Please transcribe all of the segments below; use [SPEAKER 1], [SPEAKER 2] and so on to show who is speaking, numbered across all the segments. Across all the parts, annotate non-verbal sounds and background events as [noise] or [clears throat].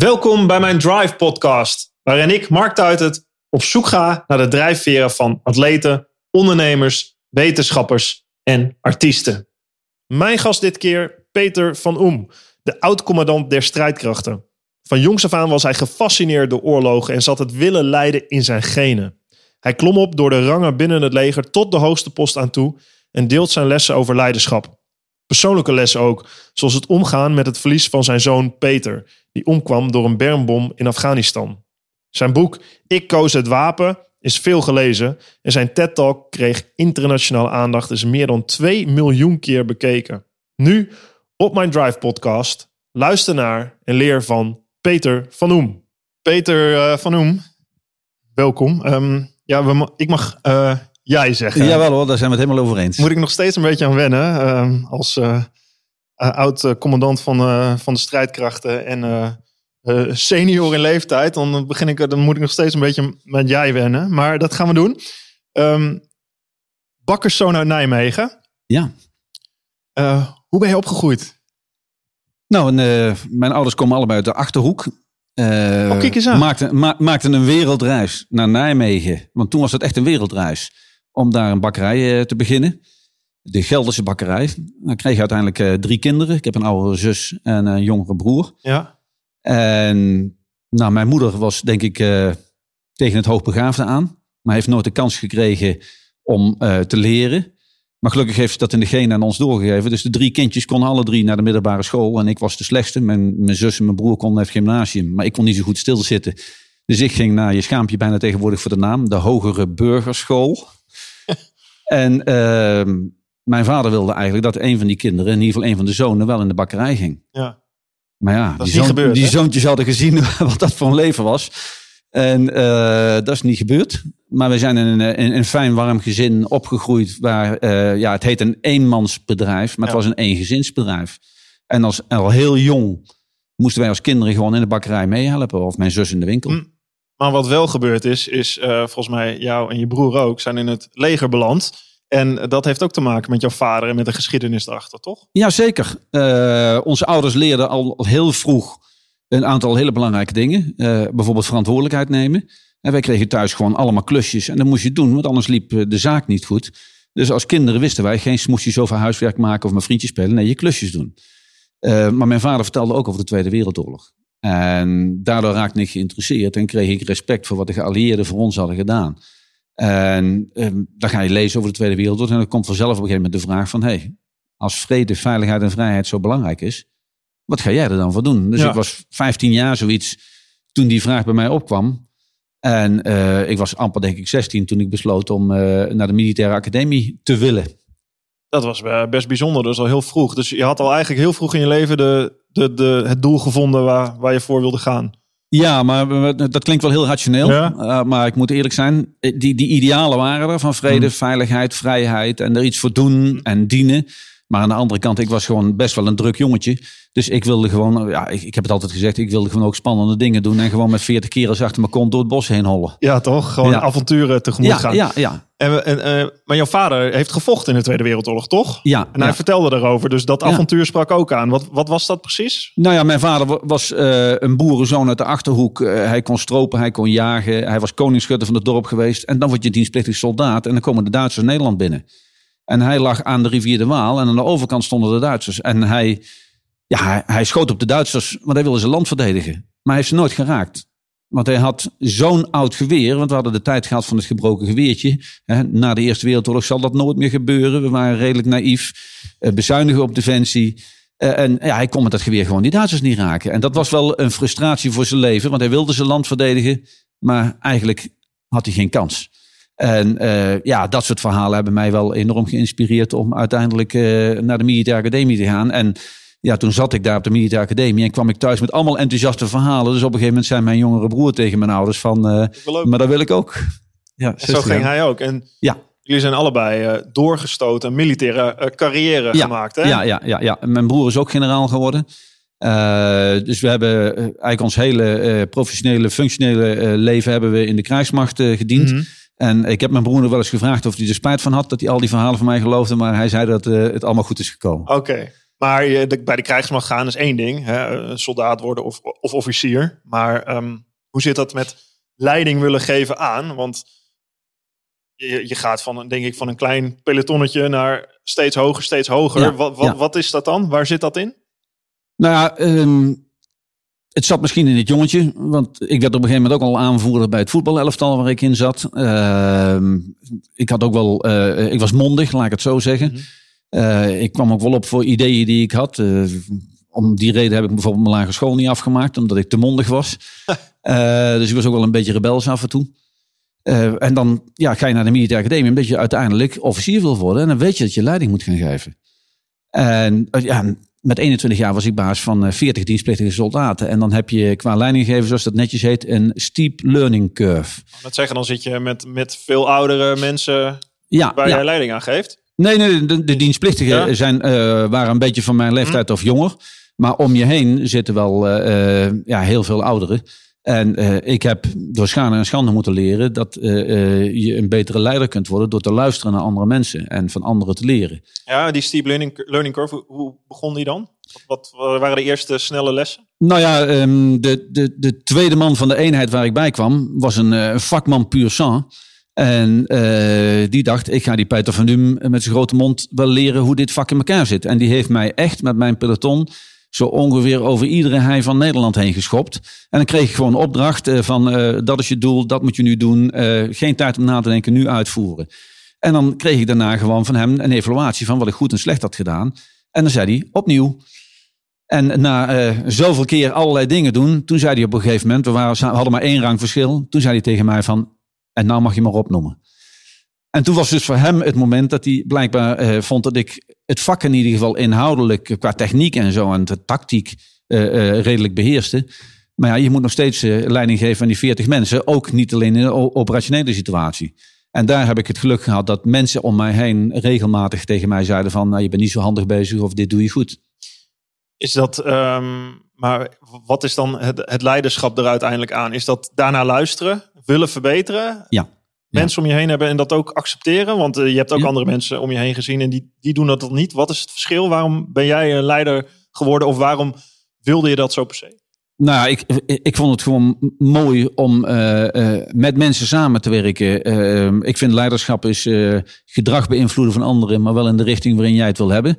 [SPEAKER 1] Welkom bij mijn Drive podcast, waarin ik, Mark Tuitert, op zoek ga naar de drijfveren van atleten, ondernemers, wetenschappers en artiesten. Mijn gast dit keer Peter van Oem, de oud-commandant der strijdkrachten. Van jongs af aan was hij gefascineerd door oorlogen en zat het willen leiden in zijn genen. Hij klom op door de rangen binnen het leger tot de hoogste post aan toe en deelt zijn lessen over leiderschap. Persoonlijke lessen ook, zoals het omgaan met het verlies van zijn zoon Peter, die omkwam door een bermbom in Afghanistan. Zijn boek Ik koos het wapen is veel gelezen en zijn TED-talk kreeg internationale aandacht, is meer dan 2 miljoen keer bekeken. Nu op mijn Drive podcast, luister naar en leer van Peter van Oem. Peter eh, van Oem, welkom. Ehm, ja, we, ma- ik mag eh, jij zeggen.
[SPEAKER 2] Jawel hoor, daar zijn we het helemaal over eens.
[SPEAKER 1] Moet ik nog steeds een beetje aan wennen. ehm, als eh, oud-commandant van, eh, van de strijdkrachten en eh, eh, senior in leeftijd. Dan, begin ik, dan moet ik nog steeds een beetje met jij wennen. Maar dat gaan we doen. Ehm bakkerszoon uit Nijmegen.
[SPEAKER 2] Ja.
[SPEAKER 1] Eh, hoe ben je opgegroeid?
[SPEAKER 2] Nou, en, eh, mijn ouders komen allebei uit de Achterhoek. Eh,
[SPEAKER 1] Oh, kijk eens aan.
[SPEAKER 2] Maakten, ma- maakten een wereldreis naar Nijmegen. Want toen was het echt een wereldreis. Om daar een bakkerij eh, te beginnen. De Gelderse bakkerij. Dan kreeg uiteindelijk eh, drie kinderen. Ik heb een oudere zus en een jongere broer.
[SPEAKER 1] Ja.
[SPEAKER 2] En nou, mijn moeder was denk ik eh, tegen het hoogbegaafde aan. Maar heeft nooit de kans gekregen om eh, te leren. Maar gelukkig heeft ze dat in de genen aan ons doorgegeven. Dus de drie kindjes konden alle drie naar de middelbare school. En ik was de slechtste. Mijn, mijn zus en mijn broer konden naar het gymnasium. Maar ik kon niet zo goed stilzitten. Dus ik ging naar, je schaamt je bijna tegenwoordig voor de naam, de Hogere Burgerschool. [laughs] en ehm, mijn vader wilde eigenlijk dat een van die kinderen, in ieder geval een van de zonen, wel in de bakkerij ging.
[SPEAKER 1] ja.
[SPEAKER 2] Maar ja, die, zoon-
[SPEAKER 1] gebeurd,
[SPEAKER 2] die
[SPEAKER 1] hè?
[SPEAKER 2] zoontjes hadden gezien [laughs] wat dat voor een leven was. En eh, dat is niet gebeurd. Maar we zijn in een, in een fijn warm gezin opgegroeid. Waar, eh, ja, het heet een eenmansbedrijf, maar het
[SPEAKER 1] Ja.
[SPEAKER 2] was een eengezinsbedrijf. En als, al heel jong moesten wij als kinderen gewoon in de bakkerij meehelpen. Of mijn zus in de winkel.
[SPEAKER 1] Hm. Maar wat wel gebeurd is, is eh, volgens mij jou en je broer ook zijn in het leger beland. En dat heeft ook te maken met jouw vader en met de geschiedenis erachter, toch?
[SPEAKER 2] Jazeker. Eh onze ouders leerden al, heel vroeg een aantal hele belangrijke dingen. Eh, bijvoorbeeld verantwoordelijkheid nemen. En wij kregen thuis gewoon allemaal klusjes. En dat moest je doen, want anders liep eh, de zaak niet goed. Dus als kinderen wisten wij geen smoesjes over huiswerk maken of met vriendjes spelen. Nee, je klusjes doen. Maar mijn vader vertelde ook over de Tweede Wereldoorlog. En daardoor raakte ik geïnteresseerd en kreeg ik respect voor wat de geallieerden voor ons hadden gedaan. En eh, dan ga je lezen over de Tweede Wereldoorlog. En dan komt vanzelf op een gegeven moment de vraag van... Hey, als vrede, veiligheid en vrijheid zo belangrijk is, wat ga jij er dan voor doen? Dus
[SPEAKER 1] Ja.
[SPEAKER 2] ik was 15 jaar zoiets toen die vraag bij mij opkwam. En eh, ik was amper denk ik 16 toen ik besloot om eh, naar de militaire academie te willen.
[SPEAKER 1] Dat was eh, best bijzonder, dus al heel vroeg. Dus je had al eigenlijk heel vroeg in je leven de, de, de, het doel gevonden waar, waar je voor wilde gaan.
[SPEAKER 2] Ja, maar dat klinkt wel heel rationeel.
[SPEAKER 1] Ja.
[SPEAKER 2] Eh, maar ik moet eerlijk zijn, eh, die, die idealen waren er van vrede,
[SPEAKER 1] Mm.
[SPEAKER 2] veiligheid, vrijheid en er iets voor doen en dienen. Maar aan de andere kant, ik was gewoon best wel een druk jongetje. Dus ik wilde gewoon, ja, ik, ik heb het altijd gezegd, ik wilde gewoon ook spannende dingen doen. En gewoon met 40 kerels achter mijn kont door het bos heen hollen.
[SPEAKER 1] Ja, toch? Gewoon
[SPEAKER 2] Ja.
[SPEAKER 1] avonturen tegemoet
[SPEAKER 2] Ja,
[SPEAKER 1] gaan.
[SPEAKER 2] ja, ja.
[SPEAKER 1] En, en, eh, maar jouw vader heeft gevochten in de Tweede Wereldoorlog, toch?
[SPEAKER 2] ja,
[SPEAKER 1] En hij
[SPEAKER 2] ja.
[SPEAKER 1] vertelde daarover, dus dat avontuur sprak ook aan. Wat, wat was dat precies?
[SPEAKER 2] Nou ja, mijn vader wa- was eh, een boerenzoon uit de Achterhoek. Eh, hij kon stropen, hij kon jagen. Hij was koningsschutter van het dorp geweest. En dan word je dienstplichtig soldaat. En dan komen de Duitsers Nederland binnen. En hij lag aan de rivier de Waal. En aan de overkant stonden de Duitsers. En hij, ja, hij, schoot op de Duitsers, want hij wilde zijn land verdedigen. Maar hij heeft ze nooit geraakt. Want hij had zo'n oud geweer. Want we hadden de tijd gehad van het gebroken geweertje. Na de Eerste Wereldoorlog zal dat nooit meer gebeuren. We waren redelijk naïef. Eh, bezuinigen op defensie. Eh, en ja, hij kon met dat geweer gewoon die Duitsers niet raken. En dat was wel een frustratie voor zijn leven. Want hij wilde zijn land verdedigen. Maar eigenlijk had hij geen kans. En eh, ja, dat soort verhalen hebben mij wel enorm geïnspireerd om uiteindelijk eh, naar de militaire academie te gaan. En ja, toen zat ik daar op de militaire academie en kwam ik thuis met allemaal enthousiaste verhalen. Dus op een gegeven moment zei mijn jongere broer tegen mijn ouders van,
[SPEAKER 1] leuk.
[SPEAKER 2] maar dat wil ik ook. Ja,
[SPEAKER 1] En zo
[SPEAKER 2] 60
[SPEAKER 1] ging hij ook. En
[SPEAKER 2] Ja.
[SPEAKER 1] jullie zijn allebei doorgestoten, een militaire carrière
[SPEAKER 2] Ja,
[SPEAKER 1] gemaakt, hè?
[SPEAKER 2] Ja, ja, ja, ja. Mijn broer is ook generaal geworden. Dus we hebben eigenlijk ons hele professionele, functionele leven hebben we in de krijgsmacht gediend.
[SPEAKER 1] Mhm.
[SPEAKER 2] En ik heb mijn broer nog wel eens gevraagd of hij er spijt van had dat hij al die verhalen van mij geloofde. Maar hij zei dat eh, het allemaal goed is gekomen.
[SPEAKER 1] Oké. Maar je, de- bij de krijgsmacht gaan is één ding. Hè, soldaat worden of, of officier. Maar ehm, hoe zit dat met leiding willen geven aan? Want je, je gaat van, denk ik, van een klein pelotonnetje naar steeds hoger, steeds hoger.
[SPEAKER 2] Ja,
[SPEAKER 1] wat, wat,
[SPEAKER 2] ja.
[SPEAKER 1] wat is dat dan? Waar zit dat in?
[SPEAKER 2] Nou ja, ehm, het zat misschien in het jongetje. Want ik werd op een gegeven moment ook al aanvoerder bij het voetbalelftal waar ik in zat. Ehm, ik had ook wel, eh, ik was mondig, laat ik het zo zeggen.
[SPEAKER 1] Mhm.
[SPEAKER 2] Eh, ik kwam ook wel op voor ideeën die ik had. Eh, om die reden heb ik bijvoorbeeld mijn lagere school niet afgemaakt, omdat ik te mondig was. [laughs] Dus ik was ook wel een beetje rebels af en toe. En dan ja, ga je naar de militaire academie, omdat je uiteindelijk officier wil worden. En dan weet je dat je leiding moet gaan geven. En ja, met 21 jaar was ik baas van eh, 40 dienstplichtige soldaten. En dan heb je qua leidinggever, zoals dat netjes heet, een steep learning curve.
[SPEAKER 1] Dat zeggen, dan zit je met, met veel oudere mensen
[SPEAKER 2] Ja,
[SPEAKER 1] waar
[SPEAKER 2] ja.
[SPEAKER 1] jij leiding aan geeft.
[SPEAKER 2] Nee, nee, de, de dienstplichtigen
[SPEAKER 1] Ja.
[SPEAKER 2] zijn, eh, waren een beetje van mijn leeftijd of jonger. Maar om je heen zitten wel eh, eh, ja, heel veel ouderen. En eh, ik heb door schade en schande moeten leren dat eh, eh, je een betere leider kunt worden door te luisteren naar andere mensen en van anderen te leren.
[SPEAKER 1] Ja, die steep learning, learning curve, hoe, begon die dan? Wat, wat waren de eerste snelle lessen?
[SPEAKER 2] Nou ja, ehm, de, de, de tweede man van de eenheid waar ik bij kwam was een vakman puur sang. En die dacht, ik ga die Peter van Dum met zijn grote mond wel leren hoe dit vak in elkaar zit. En die heeft mij echt met mijn peloton zo ongeveer over iedere hei van Nederland heen geschopt. En dan kreeg ik gewoon een opdracht eh, van, eh, dat is je doel, dat moet je nu doen. Eh, geen tijd om na te denken, nu uitvoeren. En dan kreeg ik daarna gewoon van hem een evaluatie van wat ik goed en slecht had gedaan. En dan zei hij, opnieuw. En na zoveel keer allerlei dingen doen, toen zei hij op een gegeven moment, we, waren, hadden maar één rang verschil. Toen zei hij tegen mij van, en nou mag je maar opnoemen. En toen was dus voor hem het moment dat hij blijkbaar eh, vond dat ik het vak in ieder geval inhoudelijk, eh, qua techniek en zo en de tactiek eh, redelijk beheerste. Maar ja, je moet nog steeds leiding geven aan die 40 mensen, ook niet alleen in de operationele situatie. En daar heb ik het geluk gehad dat mensen om mij heen regelmatig tegen mij zeiden van, nou, je bent niet zo handig bezig of dit doe je goed.
[SPEAKER 1] Is dat, ehm, maar wat is dan het, het leiderschap er uiteindelijk aan? Is dat daarna luisteren, willen verbeteren?
[SPEAKER 2] Ja.
[SPEAKER 1] Mensen om je heen hebben en dat ook accepteren? Want eh, je hebt ook andere mensen om je heen gezien en die, die doen dat dan niet. Wat is het verschil? Waarom ben jij een leider geworden of waarom wilde je dat zo per se?
[SPEAKER 2] Nou, ik, ik- vond het gewoon mooi om eh, eh, met mensen samen te werken. Ik vind leiderschap is gedrag beïnvloeden van anderen, maar wel in de richting waarin jij het wil hebben.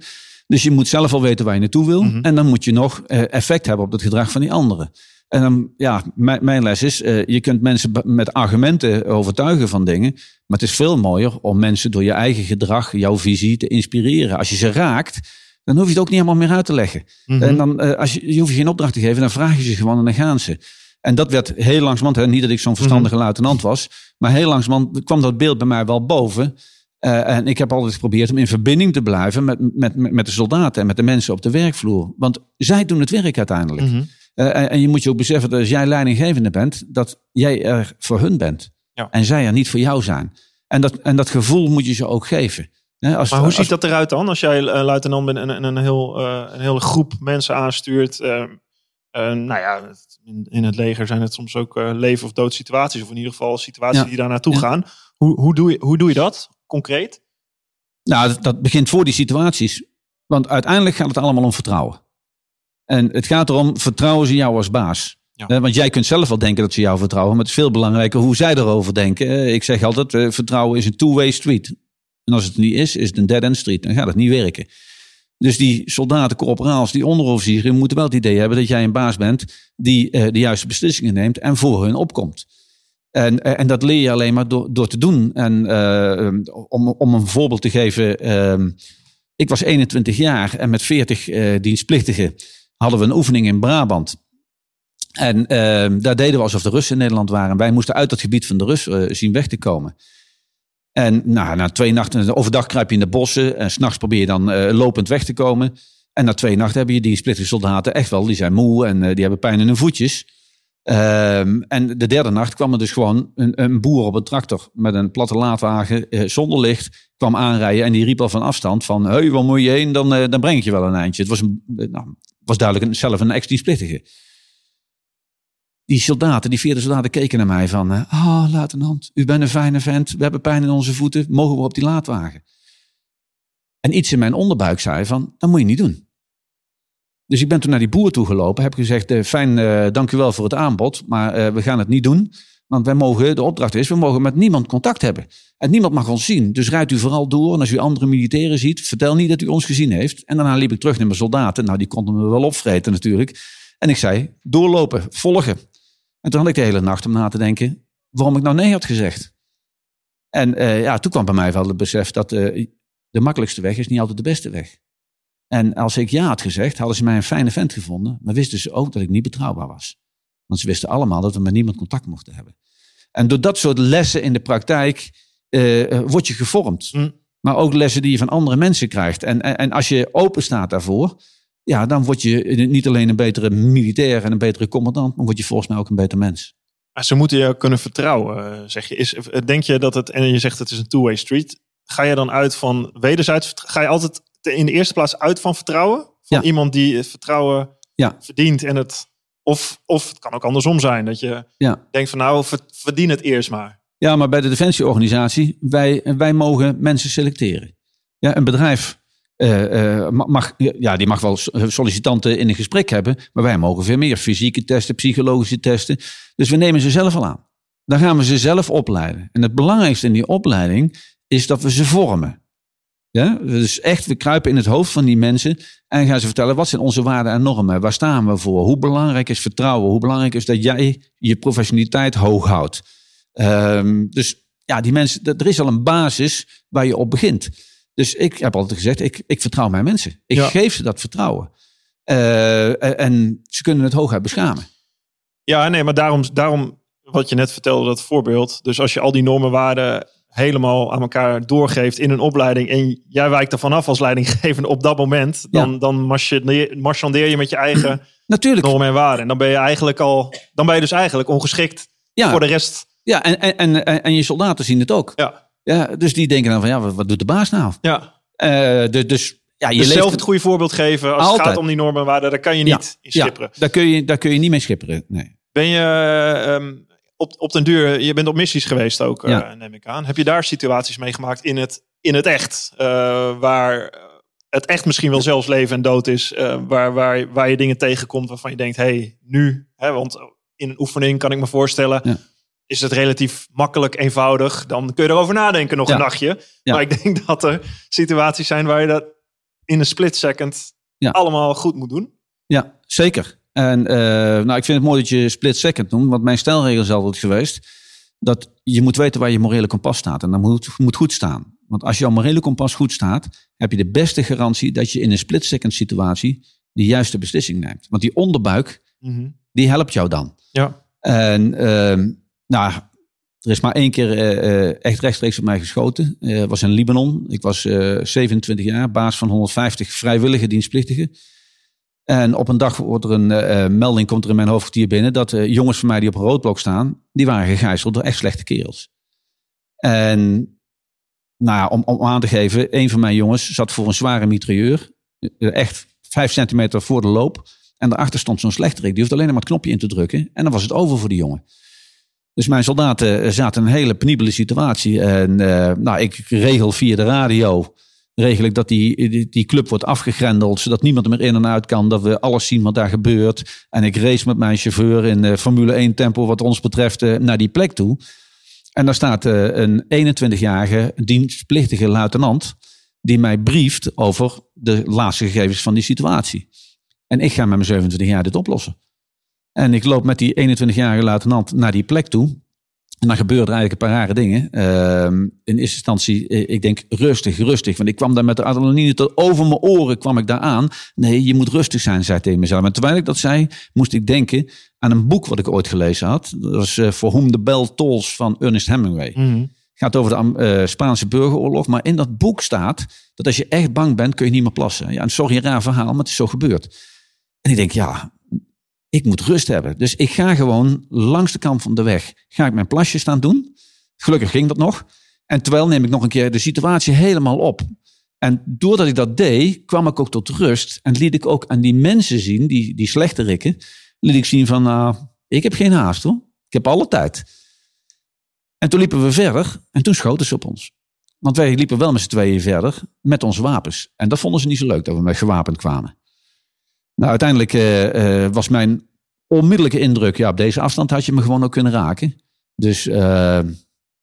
[SPEAKER 2] Dus je moet zelf al weten waar je naartoe wil.
[SPEAKER 1] Mhm.
[SPEAKER 2] En dan moet je nog effect hebben op het gedrag van die anderen. En dan, ja, mijn, mijn les is, eh, je kunt mensen met argumenten overtuigen van dingen. Maar het is veel mooier om mensen door je eigen gedrag, jouw visie te inspireren. Als je ze raakt, dan hoef je het ook niet helemaal meer uit te leggen. En dan, eh, als je, je hoeft je geen opdracht te geven, dan vraag je ze gewoon en dan gaan ze. En dat werd heel langzamerhand, hè, niet dat ik zo'n verstandige luitenant was, maar heel langzamerhand kwam dat beeld bij mij wel boven. Eh, en ik heb altijd geprobeerd om in verbinding te blijven met, met, met, de soldaten en met de mensen op de werkvloer. Want zij doen het werk uiteindelijk.
[SPEAKER 1] Mhm.
[SPEAKER 2] En, en je moet je ook beseffen dat als jij leidinggevende bent, dat jij er voor hun bent.
[SPEAKER 1] Ja.
[SPEAKER 2] En zij er niet voor jou zijn. En dat, en dat gevoel moet je ze ook geven. Als,
[SPEAKER 1] Maar hoe
[SPEAKER 2] als-
[SPEAKER 1] ziet dat eruit dan? Als jij eh, luitenant bent en, en een, heel, eh, een hele groep mensen aanstuurt. eh, eh, nou ja, in, in het leger zijn het soms ook eh, leven of dood situaties. Of in ieder geval situaties
[SPEAKER 2] Ja.
[SPEAKER 1] die daar naartoe
[SPEAKER 2] Ja.
[SPEAKER 1] gaan. Hoe, hoe, doe je, hoe doe je dat concreet?
[SPEAKER 2] Nou, dat, dat begint voor die situaties. Want uiteindelijk gaat het allemaal om vertrouwen. En het gaat erom, vertrouwen ze jou als baas?
[SPEAKER 1] Ja.
[SPEAKER 2] Eh, want jij kunt zelf wel denken dat ze jou vertrouwen, maar het is veel belangrijker hoe zij erover denken. Eh, ik zeg altijd, eh, vertrouwen is een two-way street. En als het niet is, is het een dead-end street. Dan gaat het niet werken. Dus die soldaten, corporaals, die onderofficieren moeten wel het idee hebben dat jij een baas bent die de juiste beslissingen neemt en voor hun opkomt. En, en dat leer je alleen maar door, door te doen. En om, om een voorbeeld te geven. eh, ik was 21 jaar en met 40 eh, dienstplichtigen hadden we een oefening in Brabant. En eh, daar deden we alsof de Russen in Nederland waren. Wij moesten uit het gebied van de Russen eh, zien weg te komen. En nou, na twee nachten, overdag kruip je in de bossen en s'nachts probeer je dan eh, lopend weg te komen. En na twee nachten hebben je die splittige soldaten echt wel, die zijn moe en eh, die hebben pijn in hun voetjes. Ehm, en de derde nacht kwam er dus gewoon een, een boer op een tractor met een platte laadwagen zonder licht. kwam aanrijden en die riep al van afstand van... Hey, waar moet je heen? Dan, eh, dan breng ik je wel een eindje. Het was, een, nou, was duidelijk zelf een ex-dienstplichtige. Die soldaten, die vierde soldaten keken naar mij van... eh, Ah, luitenant, u bent een fijne vent. We hebben pijn in onze voeten. Mogen we op die laadwagen? En iets in mijn onderbuik zei van, dat moet je niet doen. Dus ik ben toen naar die boer toe gelopen. Heb gezegd, uh, fijn, uh, dank u wel voor het aanbod. Maar we gaan het niet doen. Want wij mogen, de opdracht is, we mogen met niemand contact hebben. En niemand mag ons zien. Dus rijdt u vooral door. En als u andere militairen ziet, vertel niet dat u ons gezien heeft. En daarna liep ik terug naar mijn soldaten. Nou, die konden me wel opvreten natuurlijk. En ik zei, doorlopen, volgen. En toen had ik de hele nacht om na te denken waarom ik nou nee had gezegd. En uh, ja, toen kwam bij mij wel het besef dat uh, de makkelijkste weg is niet altijd de beste weg. En als ik ja had gezegd, hadden ze mij een fijne vent gevonden. Maar wisten ze ook dat ik niet betrouwbaar was. Want ze wisten allemaal dat we met niemand contact mochten hebben. En door dat soort lessen in de praktijk uh, word je gevormd. Mm. Maar ook lessen die je van andere mensen krijgt. En, en, en als je open staat daarvoor, ja, dan word je niet alleen een betere militair en een betere commandant, maar word je volgens mij ook een beter mens.
[SPEAKER 1] Maar ze moeten je kunnen vertrouwen, eh, zeg je. Is, denk je dat het, en je zegt het is een two-way street, ga je dan uit van wederzijds, ga je altijd in de eerste plaats uit van vertrouwen? Van iemand die het vertrouwen ja. verdient en het, of, of het kan ook andersom zijn, dat je ja. denkt van nou, verdien het eerst maar.
[SPEAKER 2] Ja, maar bij de Defensieorganisatie, wij, wij mogen mensen selecteren. Ja, een bedrijf uh, mag, ja, die mag wel sollicitanten in een gesprek hebben, maar wij mogen veel meer fysieke testen, psychologische testen. Dus we nemen ze zelf al aan. Dan gaan we ze zelf opleiden. En het belangrijkste in die opleiding is dat we ze vormen. Ja? Dus echt, we kruipen in het hoofd van die mensen en gaan ze vertellen wat zijn onze waarden en normen, waar staan we voor, hoe belangrijk is vertrouwen, hoe belangrijk is dat jij je professionaliteit hoog houdt. Um, dus ja, die mensen, er is al een basis waar je op begint. Dus ik heb altijd gezegd, ik, ik vertrouw mijn mensen. Ik geef ze dat vertrouwen. Uh, en ze kunnen het hooguit beschamen.
[SPEAKER 1] Ja, nee, maar daarom, daarom wat je net vertelde, dat voorbeeld. Dus als je al die normenwaarden helemaal aan elkaar doorgeeft in een opleiding en jij wijkt er vanaf als leidinggevende op dat moment, dan, dan marchandeer je met je eigen [clears throat]
[SPEAKER 2] Natuurlijk.
[SPEAKER 1] normen en waarden. En dan ben je eigenlijk al, dan ben je dus eigenlijk ongeschikt voor de rest.
[SPEAKER 2] Ja, en, en, en, en je soldaten zien het ook.
[SPEAKER 1] Ja.
[SPEAKER 2] Ja, dus die denken dan van, ja, wat, doet de baas nou?
[SPEAKER 1] Ja.
[SPEAKER 2] Uh, dus, dus ja, je
[SPEAKER 1] dus zelf het goede voorbeeld geven als het gaat om die normen waarden, daar kan je niet in schipperen.
[SPEAKER 2] Ja, daar, kun je, daar kun je niet mee schipperen, nee.
[SPEAKER 1] Ben je um, op, op den duur, je bent op missies geweest ook, uh, neem ik aan. Heb je daar situaties meegemaakt in het, in het echt, uh, waar het echt misschien wel zelfs leven en dood is, waar, waar, waar je dingen tegenkomt waarvan je denkt, hé, hey, nu, hè, want in een oefening kan ik me voorstellen... Is het relatief makkelijk, eenvoudig. Dan kun je erover nadenken nog een nachtje. Maar ik denk [laughs] dat er situaties zijn waar je dat in een split second allemaal goed moet doen.
[SPEAKER 2] Ja, zeker. En uh, nou, ik vind het mooi dat je split second noemt. Want mijn stelregel is altijd geweest dat je moet weten waar je morele kompas staat. En dat moet, moet goed staan. Want als jouw morele kompas goed staat, heb je de beste garantie dat je in een split second situatie de juiste beslissing neemt. Want die onderbuik, mhm. die helpt jou dan.
[SPEAKER 1] Ja.
[SPEAKER 2] En uh, nou, er is maar één keer uh, echt rechtstreeks op mij geschoten. Uh, was in Libanon. Ik was 27 jaar, baas van 150 vrijwillige dienstplichtigen. En op een dag wordt er een melding, komt er in mijn hoofdkwartier binnen, dat jongens van mij die op een roodblok staan, die waren gegijzeld door echt slechte kerels. En nou ja, om, om aan te geven, een van mijn jongens zat voor een zware mitrailleur, echt vijf centimeter voor de loop. En daarachter stond zo'n slechterik, die hoeft alleen maar het knopje in te drukken. En dan was het over voor die jongen. Dus mijn soldaten eh, zaten in een hele penibele situatie. En uh, nou, ik regel via de radio regel ik dat die, die, club wordt afgegrendeld, zodat niemand er meer in en uit kan, dat we alles zien wat daar gebeurt. En ik race met mijn chauffeur in uh, Formule 1 tempo wat ons betreft naar die plek toe. En daar staat een 21-jarige dienstplichtige luitenant die mij brieft over de laatste gegevens van die situatie. En ik ga met mijn 27 jaar dit oplossen. En ik loop met die 21-jarige luitenant naar die plek toe. En dan gebeuren er eigenlijk een paar rare dingen. Uh, in eerste instantie, eh, ik denk rustig, rustig. Want ik kwam daar met de adrenaline tot over mijn oren kwam ik daar aan. Nee, je moet rustig zijn, zei tegen mezelf. En terwijl ik dat zei, moest ik denken aan een boek wat ik ooit gelezen had. Dat was uh, For Whom the Bell Tolls van Ernest Hemingway. Mm Gaat over de uh, Spaanse burgeroorlog. Maar in dat boek staat dat als je echt bang bent, kun je niet meer plassen. Ja, sorry, een raar verhaal, maar het is zo gebeurd. En ik denk, ja, ik moet rust hebben. Dus ik ga gewoon langs de kant van de weg, ga ik mijn plasje staan doen. Gelukkig ging dat nog. En terwijl neem ik nog een keer de situatie helemaal op. En doordat ik dat deed, kwam ik ook tot rust. En liet ik ook aan die mensen zien, die, die slechte rikken, liet ik zien van, uh, ik heb geen haast hoor. Ik heb alle tijd. En toen liepen we verder en toen schoten ze op ons. Want wij liepen wel met z'n tweeën verder met onze wapens. En dat vonden ze niet zo leuk dat we met gewapend kwamen. Nou, uiteindelijk uh, was mijn onmiddellijke indruk, ja, op deze afstand had je me gewoon ook kunnen raken. Dus uh,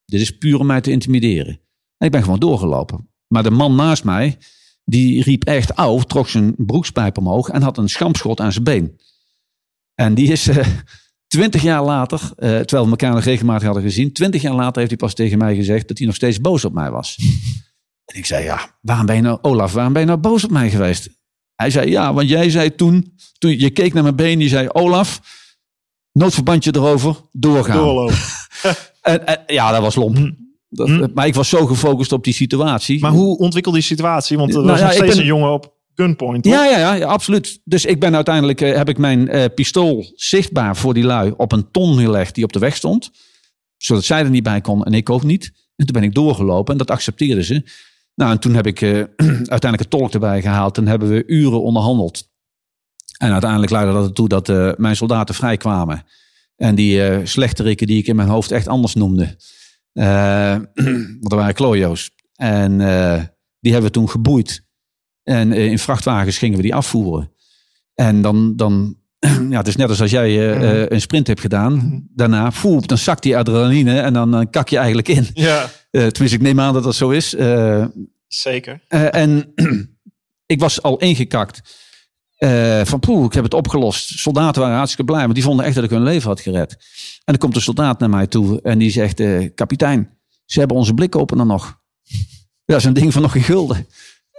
[SPEAKER 2] dit is puur om mij te intimideren. En ik ben gewoon doorgelopen. Maar de man naast mij, die riep echt au, trok zijn broekspijp omhoog en had een schampschot aan zijn been. En die is twintig jaar later, terwijl we elkaar nog regelmatig hadden gezien, twintig jaar later heeft hij pas tegen mij gezegd dat hij nog steeds boos op mij was. [laughs] en ik zei, ja, waarom ben je nou, Olaf, waarom ben je nou boos op mij geweest? Hij zei, ja, want jij zei toen, toen je keek naar mijn been, je zei, Olaf, noodverbandje erover, doorgaan.
[SPEAKER 1] Doorlopen. [laughs]
[SPEAKER 2] en, en, ja, dat was lomp.
[SPEAKER 1] Hm.
[SPEAKER 2] Dat,
[SPEAKER 1] Hm.
[SPEAKER 2] Maar ik was zo gefocust op die situatie.
[SPEAKER 1] Maar hoe ontwikkelde die situatie? Want er
[SPEAKER 2] Nou
[SPEAKER 1] was
[SPEAKER 2] ja,
[SPEAKER 1] nog steeds
[SPEAKER 2] ben-
[SPEAKER 1] een jongen op gunpoint.
[SPEAKER 2] Ja, ja, ja, ja, absoluut. Dus ik ben uiteindelijk, eh, heb ik mijn eh, pistool zichtbaar voor die lui op een ton gelegd die op de weg stond. Zodat zij er niet bij kon en ik ook niet. En toen ben ik doorgelopen en dat accepteerden ze. Nou, en toen heb ik eh, [clears throat] uiteindelijk een tolk erbij gehaald. En hebben we uren onderhandeld. En uiteindelijk leidde dat ertoe dat eh, mijn soldaten vrijkwamen. En die eh slechterikken die ik in mijn hoofd echt anders noemde. [clears throat] Want er waren klojo's. En die hebben we toen geboeid. En in vrachtwagens gingen we die afvoeren. En dan, dan [clears throat] ja, het is net als als jij eh,
[SPEAKER 1] Mhm.
[SPEAKER 2] eh, een sprint hebt gedaan.
[SPEAKER 1] Mhm.
[SPEAKER 2] Daarna, voep, dan zakt die adrenaline en dan eh, kak je eigenlijk in.
[SPEAKER 1] Ja,
[SPEAKER 2] tenminste, ik neem aan dat dat zo is.
[SPEAKER 1] Zeker.
[SPEAKER 2] en [clears throat] ik was al ingekakt. van poeh, ik heb het opgelost. Soldaten waren hartstikke blij, want die vonden echt dat ik hun leven had gered. En dan komt een soldaat naar mij toe en die zegt: Kapitein, ze hebben onze blikopener nog. Dat is een ding van nog een gulden.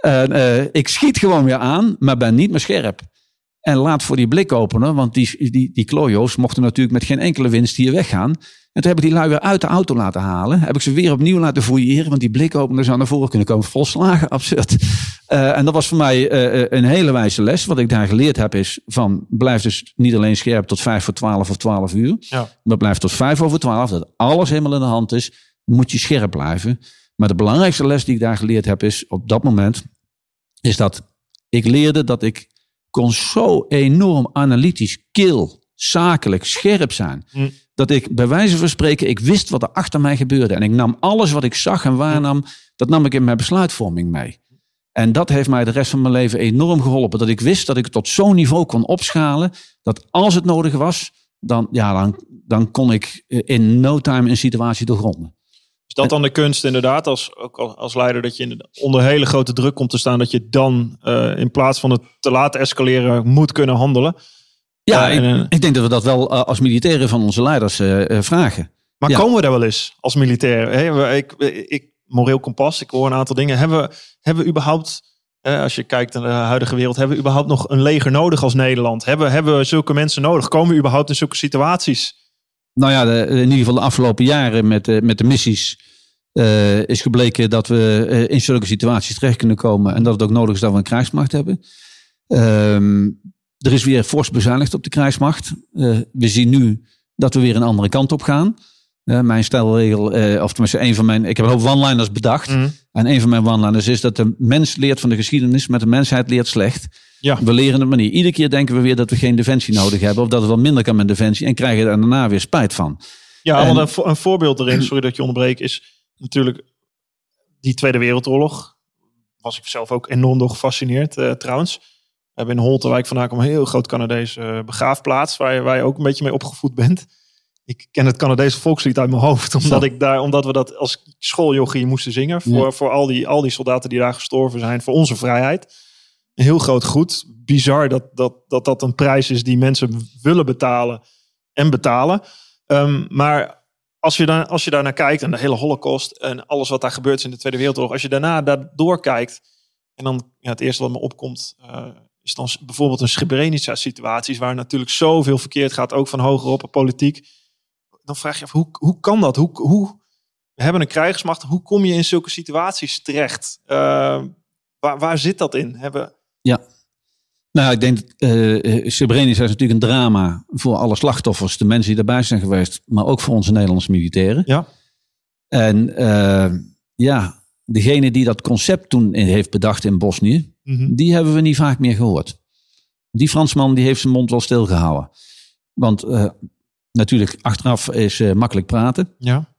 [SPEAKER 2] En, ik schiet gewoon weer aan, maar ben niet meer scherp. En laat voor die blikopener, want die, die, die klojo's mochten natuurlijk met geen enkele winst hier weggaan. En toen heb ik die lui weer uit de auto laten halen. Heb ik ze weer opnieuw laten fouilleren, want die blikopener zou naar voren kunnen komen. Volslagen absurd. Eh, en dat was voor mij eh, een hele wijze les. Wat ik daar geleerd heb is van blijf dus niet alleen scherp tot vijf voor twaalf of twaalf uur.
[SPEAKER 1] Ja.
[SPEAKER 2] Maar blijf tot vijf over twaalf, dat alles helemaal in de hand is. Moet je scherp blijven. Maar de belangrijkste les die ik daar geleerd heb is op dat moment, is dat ik leerde dat ik kon zo enorm analytisch, kil, zakelijk, scherp zijn.
[SPEAKER 1] Hm.
[SPEAKER 2] Dat ik bij wijze van spreken, ik wist wat er achter mij gebeurde. En ik nam alles wat ik zag en waarnam, dat nam ik in mijn besluitvorming mee. En dat heeft mij de rest van mijn leven enorm geholpen. Dat ik wist dat ik tot zo'n niveau kon opschalen. Dat als het nodig was, dan, ja, dan, dan kon ik eh, in no time een situatie doorgronden.
[SPEAKER 1] Is dat dan de kunst inderdaad, als, ook al- als leider, dat je onder hele grote druk komt te staan, dat je dan eh, in plaats van het te laten escaleren moet kunnen handelen?
[SPEAKER 2] Ja,
[SPEAKER 1] en,
[SPEAKER 2] ik,
[SPEAKER 1] eh,
[SPEAKER 2] ik denk dat we dat wel eh, als militairen van onze leiders eh, eh, vragen.
[SPEAKER 1] Maar
[SPEAKER 2] Ja.
[SPEAKER 1] komen we daar wel eens als militair? Hè? we- Ik, ik, moreel kompas, ik hoor een aantal dingen. Hebben we, hebben we überhaupt, eh, als je kijkt naar de huidige wereld, hebben we überhaupt nog een leger nodig als Nederland? Hebben, hebben we zulke mensen nodig? Komen we überhaupt in zulke situaties?
[SPEAKER 2] Nou ja, in ieder geval de afgelopen jaren met, de- met de missies eh, is gebleken dat we eh, in zulke situaties terecht kunnen komen. En dat het ook nodig is dat we een krijgsmacht hebben. Ehm, er is weer fors bezuinigd op de krijgsmacht. Eh, we zien nu dat we weer een andere kant op gaan. Eh, mijn stelregel, eh, of tenminste een van mijn, ik heb een hoop one-liners bedacht. En een van mijn one-liners is dat de mens leert van de geschiedenis, maar de mensheid leert slecht.
[SPEAKER 1] Ja.
[SPEAKER 2] We leren het maar niet. Iedere keer denken we weer dat we geen defensie nodig hebben. Of dat het wel minder kan met defensie. En krijgen er daarna weer spijt van.
[SPEAKER 1] Ja,
[SPEAKER 2] En-
[SPEAKER 1] want een, vo- een voorbeeld erin, sorry dat je onderbreek, is natuurlijk die Tweede Wereldoorlog. Was ik zelf ook enorm door gefascineerd eh, trouwens. We hebben in Holte, waar ik vandaan kom, een heel groot Canadees eh, begraafplaats. Waar je, waar je ook een beetje mee opgevoed bent. Ik ken het Canadese volkslied uit mijn hoofd. Omdat, ik daar, omdat we dat als schooljochie moesten zingen. Voor,
[SPEAKER 2] Ja.
[SPEAKER 1] voor al, die, al die soldaten die daar gestorven zijn. Voor onze vrijheid. Een heel groot goed. Bizar dat dat, dat dat een prijs is die mensen willen betalen. En betalen. Ehm, maar als je, daar, als je daar naar kijkt en de hele holocaust en alles wat daar gebeurd is in de Tweede Wereldoorlog. Als je daarna daardoor kijkt en dan ja, het eerste wat me opkomt eh, is dan bijvoorbeeld een Srebrenica situaties waar natuurlijk zoveel verkeerd gaat, ook van hogerop politiek. Dan vraag je af, hoe, hoe kan dat? Hoe, hoe, we hebben een krijgsmacht, hoe kom je in zulke situaties terecht? Eh, waar, waar zit dat in? Hebben,
[SPEAKER 2] Nou, ik denk, eh Srebrenica is natuurlijk een drama voor alle slachtoffers, de mensen die daarbij zijn geweest, maar ook voor onze Nederlandse militairen.
[SPEAKER 1] Ja.
[SPEAKER 2] En ja, degene die dat concept toen heeft bedacht in Bosnië,
[SPEAKER 1] Mhm.
[SPEAKER 2] die hebben we niet vaak meer gehoord. Die Fransman die heeft zijn mond wel stilgehouden. Want natuurlijk, achteraf is eh, makkelijk praten,
[SPEAKER 1] ja.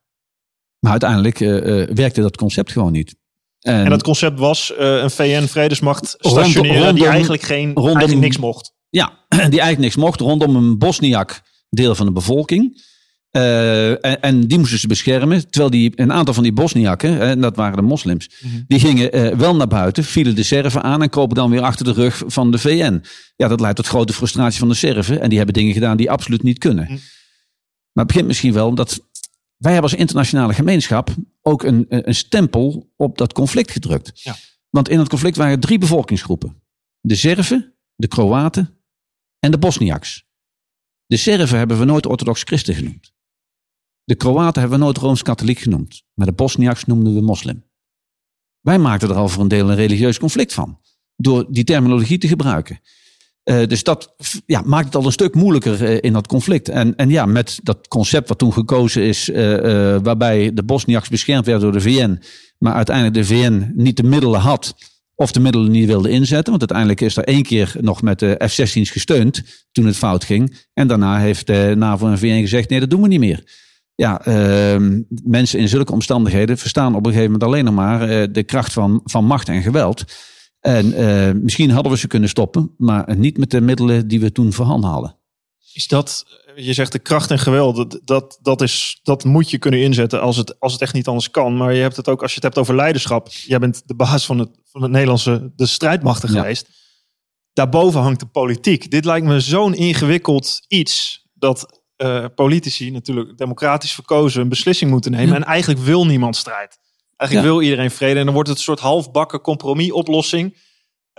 [SPEAKER 2] maar uiteindelijk eh, eh, werkte dat concept gewoon niet.
[SPEAKER 1] En dat concept was een VN-vredesmacht
[SPEAKER 2] Rondom-
[SPEAKER 1] stationeren die
[SPEAKER 2] rondom-
[SPEAKER 1] eigenlijk, geen,
[SPEAKER 2] rondom-
[SPEAKER 1] eigenlijk niks mocht.
[SPEAKER 2] ja, [clears throat] die eigenlijk niks mocht rondom een Bosniak deel van de bevolking. Uh, en, en, die moesten ze beschermen. Terwijl die, een aantal van die Bosniakken, en dat waren de moslims, mm die gingen uh, wel naar buiten, vielen de Serven aan en kropen dan weer achter de rug van de VN. Ja, dat leidt tot grote frustratie van de Serven. En die hebben dingen gedaan die absoluut niet kunnen. Mm. Maar het begint misschien wel omdat wij hebben als internationale gemeenschap ook een, een stempel op dat conflict gedrukt. Ja. Want in het conflict waren drie bevolkingsgroepen. De Serven, de Kroaten en de Bosniaks. De Serven hebben we nooit orthodox christen genoemd. De Kroaten hebben we nooit rooms-katholiek genoemd. Maar de Bosniaks noemden we moslim. Wij maakten er al voor een deel een religieus conflict van. Door die terminologie te gebruiken. Uh, dus dat ja, maakt het al een stuk moeilijker uh, in dat conflict. En, en ja, met dat concept wat toen gekozen is, uh, waarbij de Bosniaks beschermd werden door de VN, maar uiteindelijk de VN niet de middelen had of de middelen niet wilde inzetten. Want uiteindelijk is er één keer nog met de F-16's gesteund toen het fout ging. En daarna heeft de NAVO en VN gezegd, nee, dat doen we niet meer. Ja, uh, mensen in zulke omstandigheden verstaan op een gegeven moment alleen nog maar de kracht van, van macht en geweld. En uh, misschien hadden we ze kunnen stoppen, maar niet met de middelen die we toen voorhanden hadden.
[SPEAKER 1] Is dat, je zegt de kracht en geweld, dat, dat, dat, is, dat moet je kunnen inzetten als het, als het echt niet anders kan. Maar je hebt het ook als je het hebt over leiderschap. Jij bent de baas van het, van het Nederlandse de strijdmachten geweest. Daarboven hangt de politiek. Dit lijkt me zo'n ingewikkeld iets dat uh, politici natuurlijk democratisch verkozen een beslissing moeten nemen. En eigenlijk wil niemand strijd. Eigenlijk wil iedereen vrede. En dan wordt het een soort halfbakken compromisoplossing.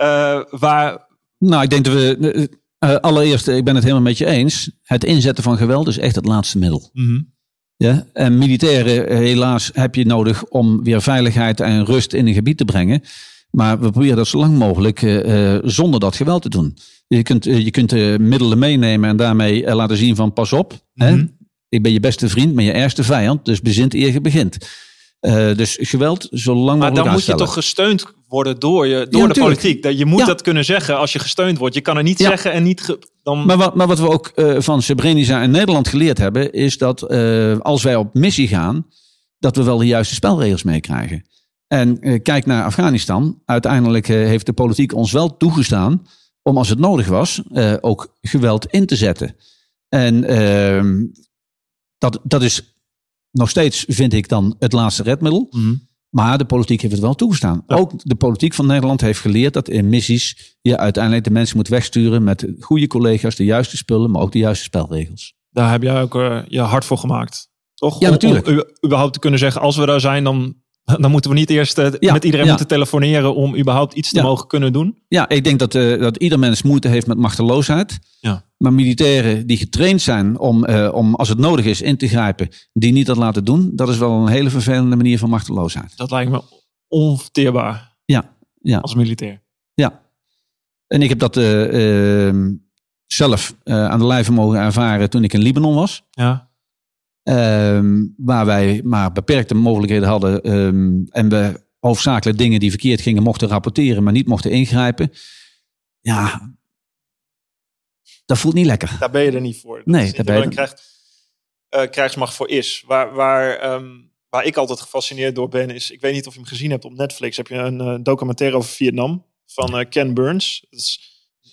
[SPEAKER 1] Uh, waar.
[SPEAKER 2] Nou, ik denk dat we. Uh, allereerst, ik ben het helemaal met je eens. Het inzetten van geweld is echt het laatste middel. Mm -hmm. Ja, en militairen, helaas, heb je nodig om weer veiligheid en rust in een gebied te brengen. Maar we proberen dat zo lang mogelijk uh, zonder dat geweld te doen. Je kunt, je kunt middelen meenemen en daarmee laten zien van pas op. hè? Mhm. Ik ben je beste vriend, maar je ergste vijand. Dus bezint eer je begint. Uh, dus geweld zo lang mogelijk
[SPEAKER 1] Maar dan moet je toch gesteund worden door, je, door de politiek. Je moet dat kunnen zeggen als je gesteund wordt. Je kan er niet zeggen en niet... dan...
[SPEAKER 2] maar, wat, maar wat we ook uh, van Srebrenica in Nederland geleerd hebben... is dat uh, als wij op missie gaan... dat we wel de juiste spelregels meekrijgen. En kijk naar Afghanistan. Uiteindelijk heeft de politiek ons wel toegestaan... om als het nodig was ook geweld in te zetten. En ehm, dat, dat is nog steeds vind ik dan het laatste redmiddel. Mhm. Maar de politiek heeft het wel toegestaan. Ook de politiek van Nederland heeft geleerd dat in missies je uiteindelijk de mensen moet wegsturen met goede collega's, de juiste spullen, maar ook de juiste spelregels.
[SPEAKER 1] Daar heb jij ook uh, je hard voor gemaakt. Toch?
[SPEAKER 2] Ja, natuurlijk.
[SPEAKER 1] Om, überhaupt te kunnen zeggen, als we daar zijn, dan dan moeten we niet eerst uh, met iedereen moeten telefoneren om überhaupt iets te mogen kunnen doen.
[SPEAKER 2] Ja, ik denk dat, uh, dat ieder mens moeite heeft met machteloosheid. Ja. Maar militairen die getraind zijn om, uh, om als het nodig is in te grijpen, die niet dat laten doen, dat is wel een hele vervelende manier van machteloosheid.
[SPEAKER 1] Dat lijkt me onverteerbaar.
[SPEAKER 2] Ja, ja.
[SPEAKER 1] Als militair.
[SPEAKER 2] Ja. En ik heb dat ehm, zelf aan de lijve mogen ervaren toen ik in Libanon was. Ja. Ehm, waar wij maar beperkte mogelijkheden hadden. Um, en we hoofdzakelijk dingen die verkeerd gingen mochten rapporteren, maar niet mochten ingrijpen. Ja, dat voelt niet lekker.
[SPEAKER 1] Daar ben je er niet voor. Dat
[SPEAKER 2] nee, daar ben je
[SPEAKER 1] krijgt, uh, krijgsmacht voor is. Waar, waar, um, waar ik altijd gefascineerd door ben, is... Ik weet niet of je hem gezien hebt op Netflix. Heb je een uh, documentaire over Vietnam van uh, Ken Burns. Dat is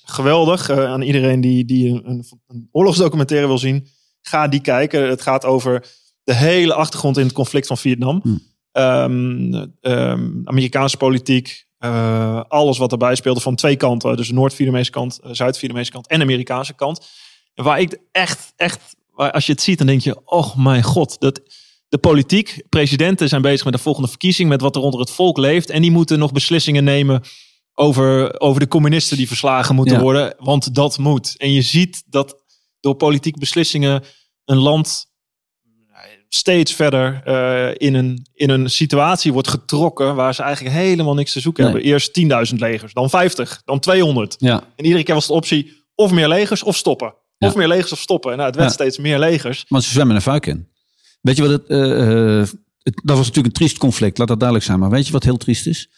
[SPEAKER 1] geweldig. aan iedereen die, die een, een oorlogsdocumentaire wil zien Ga die kijken. Het gaat over de hele achtergrond in het conflict van Vietnam. Hmm. Ehm, ehm, Amerikaanse politiek, uh, alles wat erbij speelde van twee kanten. Dus de Noord-Vietnamese kant, uh, Zuid-Vietnamese kant en Amerikaanse kant. En waar ik echt, echt, als je het ziet, dan denk je, oh mijn god, dat, de politiek, presidenten zijn bezig met de volgende verkiezing, met wat er onder het volk leeft. En die moeten nog beslissingen nemen over, over de communisten die verslagen moeten worden. Want dat moet. En je ziet dat door politieke beslissingen een land steeds verder uh, in, een, in een situatie wordt getrokken waar ze eigenlijk helemaal niks te zoeken hebben. Eerst 10.000 legers, dan 50, dan 200. Ja. En iedere keer was de optie of meer legers of stoppen. Of meer legers of stoppen. En nou, het werd steeds meer legers.
[SPEAKER 2] Maar ze zwemmen een fuik in. Weet je wat het, uh, het, Dat was natuurlijk een triest conflict, laat dat duidelijk zijn. Maar weet je wat heel triest is?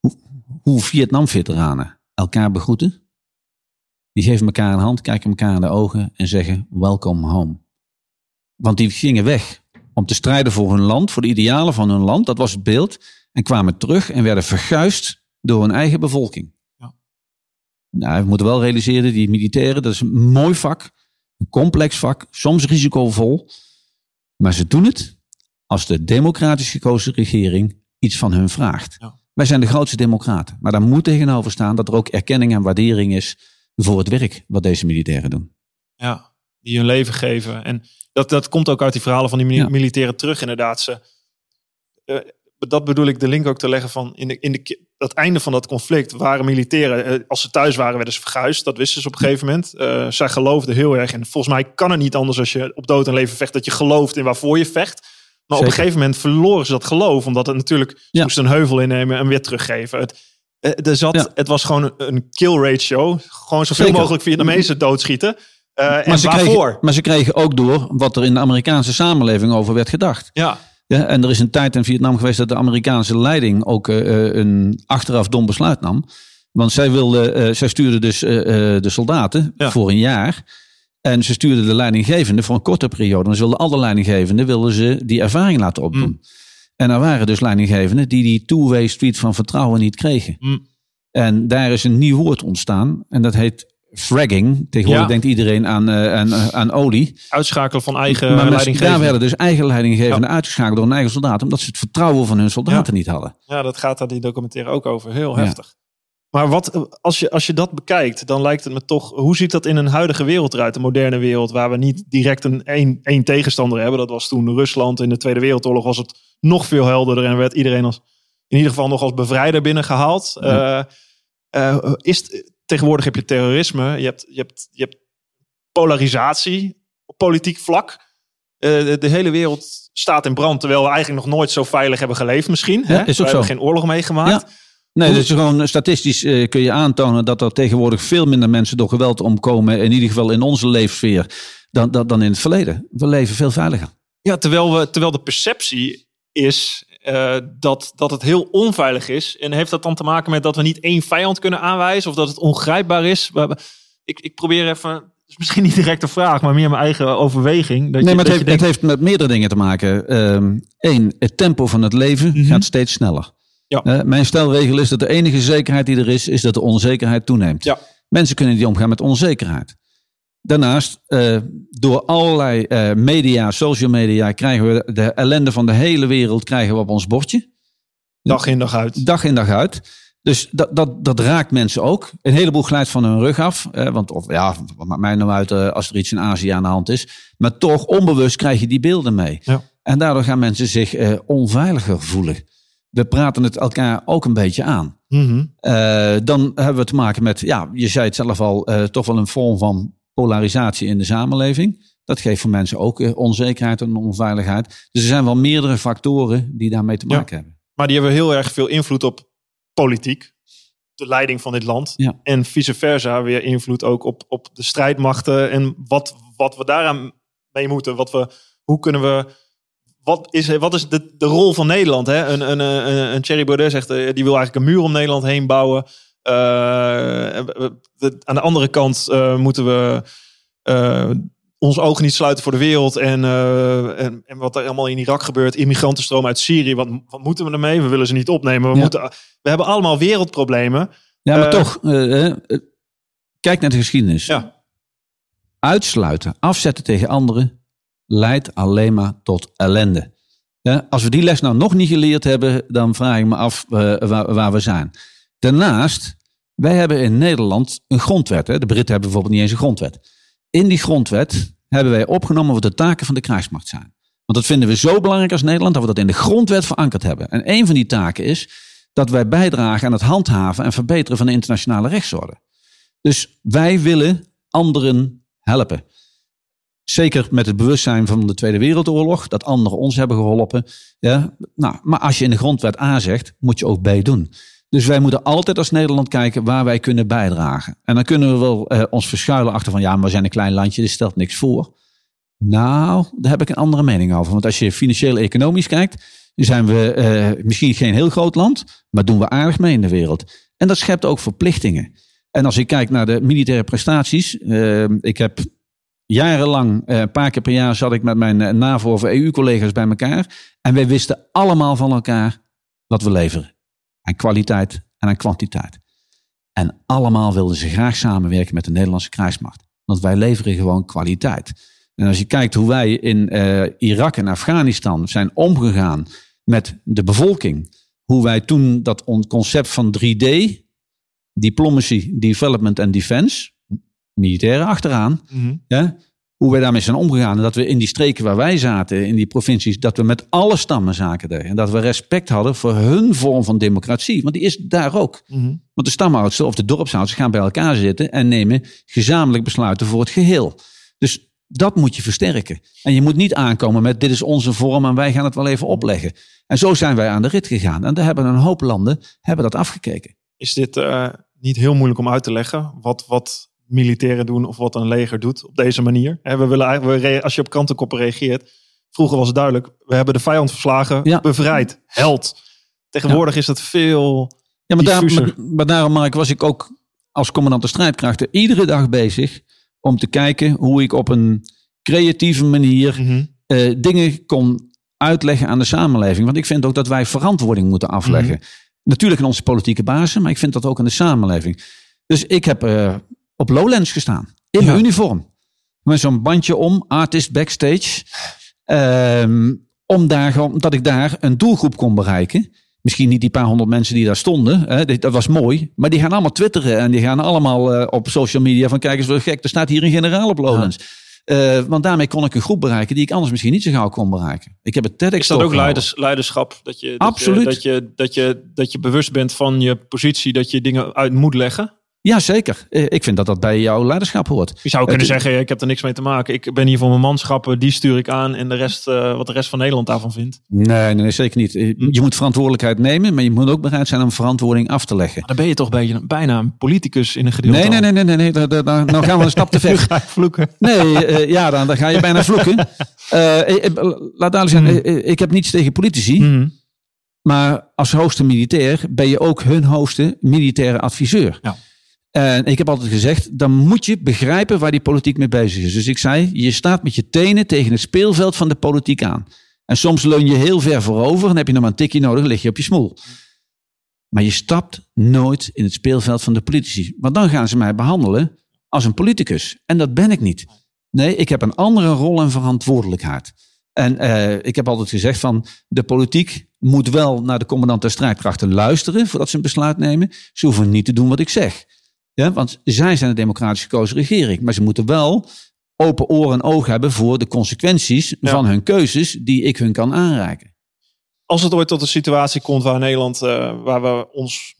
[SPEAKER 2] Hoe, hoe Vietnam-veteranen elkaar begroeten die geven elkaar een hand, kijken elkaar in de ogen en zeggen: Welcome home. Want die gingen weg om te strijden voor hun land, voor de idealen van hun land. Dat was het beeld. En kwamen terug en werden verguisd door hun eigen bevolking. Ja. Nou, we moeten wel realiseren, die militairen, dat is een mooi vak. Een complex vak, soms risicovol. Maar ze doen het als de democratisch gekozen regering iets van hun vraagt.
[SPEAKER 1] Ja.
[SPEAKER 2] Wij zijn de grootste democraten. Maar daar moet tegenover staan dat er ook erkenning en waardering is voor het werk wat deze militairen doen.
[SPEAKER 1] Ja, die hun leven geven. En dat, dat komt ook uit die verhalen van die
[SPEAKER 2] Ja.
[SPEAKER 1] militairen terug, inderdaad. Ze, eh, dat bedoel ik de link ook te leggen van in, de, in de, dat einde van dat conflict waren militairen, eh, als ze thuis waren, werden ze verguisd. Dat wisten ze op een gegeven moment. Eh, zij geloofden heel erg. En volgens mij kan het niet anders als je op dood en leven vecht, dat je gelooft in waarvoor je vecht. Maar op een gegeven moment verloren ze dat geloof, omdat het natuurlijk, ze
[SPEAKER 2] Ja.
[SPEAKER 1] moesten een heuvel innemen en weer teruggeven. Het, er zat,
[SPEAKER 2] Ja.
[SPEAKER 1] het was gewoon een, kill ratio. Gewoon zoveel
[SPEAKER 2] Zeker.
[SPEAKER 1] mogelijk Vietnamezen [laughs] doodschieten. Eh, en
[SPEAKER 2] ze
[SPEAKER 1] waarvoor?
[SPEAKER 2] kregen, maar ze kregen ook door wat er in de Amerikaanse samenleving over werd gedacht.
[SPEAKER 1] Ja,
[SPEAKER 2] Ja, en er is een tijd in Vietnam geweest dat de Amerikaanse leiding ook eh, eh, een achteraf dom besluit nam. Want zij, wilde, zij stuurde dus de soldaten
[SPEAKER 1] Ja.
[SPEAKER 2] voor een jaar. En ze stuurden de leidinggevende voor een korte periode. Maar ze wilden alle leidinggevenden wilden ze die ervaring laten opdoen.
[SPEAKER 1] Mm.
[SPEAKER 2] En er waren dus leidinggevenden die die two-way street van vertrouwen niet kregen.
[SPEAKER 1] Mm.
[SPEAKER 2] En daar is een nieuw woord ontstaan. En dat heet fragging. Tegenwoordig
[SPEAKER 1] Ja.
[SPEAKER 2] denkt iedereen aan, eh, aan, eh, aan olie.
[SPEAKER 1] uitschakelen van eigen
[SPEAKER 2] maar
[SPEAKER 1] leidinggevenden.
[SPEAKER 2] daar werden dus eigen leidinggevenden uitgeschakeld door hun eigen soldaten. Omdat ze het vertrouwen van hun soldaten niet hadden.
[SPEAKER 1] Ja, dat gaat daar die documentaire ook over. Heel
[SPEAKER 2] Ja.
[SPEAKER 1] heftig. Maar wat, als, je, als je dat bekijkt, dan lijkt het me toch... Hoe ziet dat in een huidige wereld eruit? Een moderne wereld waar we niet direct een één, één tegenstander hebben. Dat was toen Rusland. In de Tweede Wereldoorlog was het nog veel helderder. En werd iedereen als, in ieder geval nog als bevrijder binnengehaald.
[SPEAKER 2] Ja.
[SPEAKER 1] Eh, eh, is tegenwoordig heb je terrorisme. Je hebt, je hebt, je hebt polarisatie op politiek vlak. Eh, de, hele wereld staat in brand. Terwijl we eigenlijk nog nooit zo veilig hebben geleefd misschien.
[SPEAKER 2] Ja,
[SPEAKER 1] hè?
[SPEAKER 2] is ook
[SPEAKER 1] we hebben geen oorlog meegemaakt.
[SPEAKER 2] Nee, dus gewoon statistisch eh, kun je aantonen dat er tegenwoordig veel minder mensen door geweld omkomen. In ieder geval in onze leefsfeer. Dan, dan, dan in het verleden. We leven veel veiliger.
[SPEAKER 1] Ja, terwijl, we, terwijl de perceptie is eh, dat, dat het heel onveilig is. En heeft dat dan te maken met dat we niet één vijand kunnen aanwijzen? Of dat het ongrijpbaar is? Ik, ik probeer even... Is misschien niet direct een vraag, maar meer mijn eigen overweging. Dat
[SPEAKER 2] Nee,
[SPEAKER 1] je,
[SPEAKER 2] maar het heeft,
[SPEAKER 1] denkt,
[SPEAKER 2] het heeft met meerdere dingen te maken. Eén, het tempo van het leven
[SPEAKER 1] Mhm.
[SPEAKER 2] gaat steeds sneller.
[SPEAKER 1] Ja.
[SPEAKER 2] Eh, mijn stelregel is dat de enige zekerheid die er is, is dat de onzekerheid toeneemt.
[SPEAKER 1] Ja.
[SPEAKER 2] Mensen kunnen niet omgaan met onzekerheid. Daarnaast, eh, door allerlei eh, media, social media, krijgen we de ellende van de hele wereld krijgen we op ons bordje.
[SPEAKER 1] dag in dag uit.
[SPEAKER 2] Dag in dag uit. Dus dat, dat, dat raakt mensen ook. Een heleboel glijdt van hun rug af. Eh, want of, ja, wat maakt mij nou uit eh, als er iets in Azië aan de hand is. Maar toch, onbewust krijg je die beelden mee.
[SPEAKER 1] Ja.
[SPEAKER 2] En daardoor gaan mensen zich onveiliger voelen. We praten het elkaar ook een beetje aan. Eh, dan hebben we te maken met, ja, je zei het zelf al, toch wel een vorm van polarisatie in de samenleving. Dat geeft voor mensen ook eh, onzekerheid en onveiligheid. Dus er zijn wel meerdere factoren die daarmee te
[SPEAKER 1] Ja.
[SPEAKER 2] maken hebben.
[SPEAKER 1] Maar die hebben heel erg veel invloed op politiek. De leiding van dit land.
[SPEAKER 2] Ja.
[SPEAKER 1] En vice versa weer invloed ook op, op de strijdmachten. En wat, wat we daaraan mee moeten. Wat we, hoe kunnen we... Wat is, wat is de, de rol van Nederland? Hè? Een, een, een, een Thierry Baudet zegt, eh, die wil eigenlijk een muur om Nederland heen bouwen. Eh, aan de andere kant eh, moeten we eh, onze ogen niet sluiten voor de wereld. En, en, en wat er allemaal in Irak gebeurt. Immigrantenstroom uit Syrië. Wat, wat moeten we ermee? We willen ze niet opnemen. We,
[SPEAKER 2] Ja.
[SPEAKER 1] moeten, we hebben allemaal wereldproblemen.
[SPEAKER 2] Ja, maar toch, kijk naar de geschiedenis.
[SPEAKER 1] Ja.
[SPEAKER 2] Uitsluiten, afzetten tegen anderen, leidt alleen maar tot ellende. Ja, als we die les nou nog niet geleerd hebben, dan vraag ik me af waar, waar we zijn. Daarnaast, wij hebben in Nederland een grondwet. Hè? De Britten hebben bijvoorbeeld niet eens een grondwet. In die grondwet hebben wij opgenomen wat de taken van de krijgsmacht zijn. Want dat vinden we zo belangrijk als Nederland dat we dat in de grondwet verankerd hebben. En een van die taken is dat wij bijdragen aan het handhaven en verbeteren van de internationale rechtsorde. Dus wij willen anderen helpen. Zeker met het bewustzijn van de Tweede Wereldoorlog, dat anderen ons hebben geholpen. Ja, nou, maar als je in de grondwet A zegt, moet je ook B doen. Dus wij moeten altijd als Nederland kijken waar wij kunnen bijdragen. En dan kunnen we wel eh, ons verschuilen achter van ja, maar we zijn een klein landje, dus stelt niks voor. Nou, daar heb ik een andere mening over. Want als je financieel-economisch kijkt, zijn we eh, misschien geen heel groot land, maar doen we aardig mee in de wereld. En dat schept ook verplichtingen. En als ik kijk naar de militaire prestaties, eh, ik heb jarenlang, een paar keer per jaar zat ik met mijn NAVO of EU-collega's bij elkaar. En wij wisten allemaal van elkaar wat we leveren. Aan kwaliteit en aan kwantiteit. En allemaal wilden ze graag samenwerken met de Nederlandse krijgsmacht. Want wij leveren gewoon kwaliteit. En als je kijkt hoe wij in uh, Irak en Afghanistan zijn omgegaan met de bevolking. Hoe wij toen dat concept van 3D, Diplomacy, Development en Defense, militairen achteraan, mm hoe wij daarmee zijn omgegaan. En dat we in die streken waar wij zaten, in die provincies, dat we met alle stammen zaken deden. En dat we respect hadden voor hun vorm van democratie. Want die is daar ook. Mhm. Want de stamoudsten of de dorpsouders gaan bij elkaar zitten en nemen gezamenlijk besluiten voor het geheel. Dus dat moet je versterken. En je moet niet aankomen met dit is onze vorm en wij gaan het wel even opleggen. En zo zijn wij aan de rit gegaan. En daar hebben een hoop landen hebben dat afgekeken.
[SPEAKER 1] Is dit uh, niet heel moeilijk om uit te leggen? Wat, wat militairen doen of wat een leger doet op deze manier. we willen eigenlijk, als je op krantenkoppen reageert, vroeger was het duidelijk, we hebben de vijand verslagen, bevrijd, held. Tegenwoordig is dat veel.
[SPEAKER 2] Ja, maar, daar, maar, maar daarom, Mark, was ik ook als commandant de strijdkrachten iedere dag bezig om te kijken hoe ik op een creatieve manier mhm. eh, dingen kon uitleggen aan de samenleving. Want ik vind ook dat wij verantwoording moeten afleggen. Mhm. Natuurlijk in onze politieke basis, maar ik vind dat ook aan de samenleving. Dus ik heb uh, op Lowlands gestaan. In mijn uniform. Met zo'n bandje om, artist backstage. Um, om daar, omdat ik daar een doelgroep kon bereiken. Misschien niet die paar honderd mensen die daar stonden. Hè, dat was mooi. Maar die gaan allemaal twitteren. En die gaan allemaal uh, op social media van kijk eens wat gek. Er staat hier een generaal op Lowlands. Uh, want daarmee kon ik een groep bereiken die ik anders misschien niet zo gauw kon bereiken. Ik heb het TEDx
[SPEAKER 1] Is dat ook leiders, leiderschap? Dat je, dat
[SPEAKER 2] Absoluut.
[SPEAKER 1] Je, dat, je, dat, je, dat je bewust bent van je positie, dat je dingen uit moet leggen?
[SPEAKER 2] Ja, zeker. Eh, ik vind dat dat bij jouw leiderschap hoort.
[SPEAKER 1] Je zou kunnen zeggen, ik heb er niks mee te maken. Ik ben hier voor mijn manschappen, die stuur ik aan. En de rest, uh, wat de rest van Nederland daarvan vindt.
[SPEAKER 2] Nee, nee, zeker niet. Eh, hm. Je moet verantwoordelijkheid nemen, maar je moet ook bereid zijn om verantwoording af te leggen. Maar
[SPEAKER 1] dan ben je toch beetje, bijna een politicus in een gedeelte.
[SPEAKER 2] Nee, nee, nee, nee, nee, nee. Dan, dan, dan gaan we een stap te [laughs] ver.
[SPEAKER 1] ga vloeken.
[SPEAKER 2] Nee, uh, ja, dan, dan ga je bijna vloeken. [laughs] laat duidelijk zijn, hm. ik heb niets tegen politici. Hm. Maar als hoogste militair ben je ook hun hoogste militaire adviseur. Ja. En ik heb altijd gezegd, dan moet je begrijpen waar die politiek mee bezig is. Dus ik zei, je staat met je tenen tegen het speelveld van de politiek aan. En soms leun je heel ver voorover en heb je nog maar een tikje nodig, lig je op je smoel. Maar je stapt nooit in het speelveld van de politici. Want dan gaan ze mij behandelen als een politicus. En dat ben ik niet. Nee, ik heb een andere rol en verantwoordelijkheid. En uh, ik heb altijd gezegd van de politiek moet wel naar de commandant der strijdkrachten luisteren voordat ze een besluit nemen. Ze hoeven niet te doen wat ik zeg. Ja, want zij zijn de democratisch gekozen regering. Maar ze moeten wel open oren en ogen hebben voor de consequenties van hun keuzes die ik hun kan aanreiken.
[SPEAKER 1] Als het ooit tot een situatie komt waar Nederland, uh, waar we ons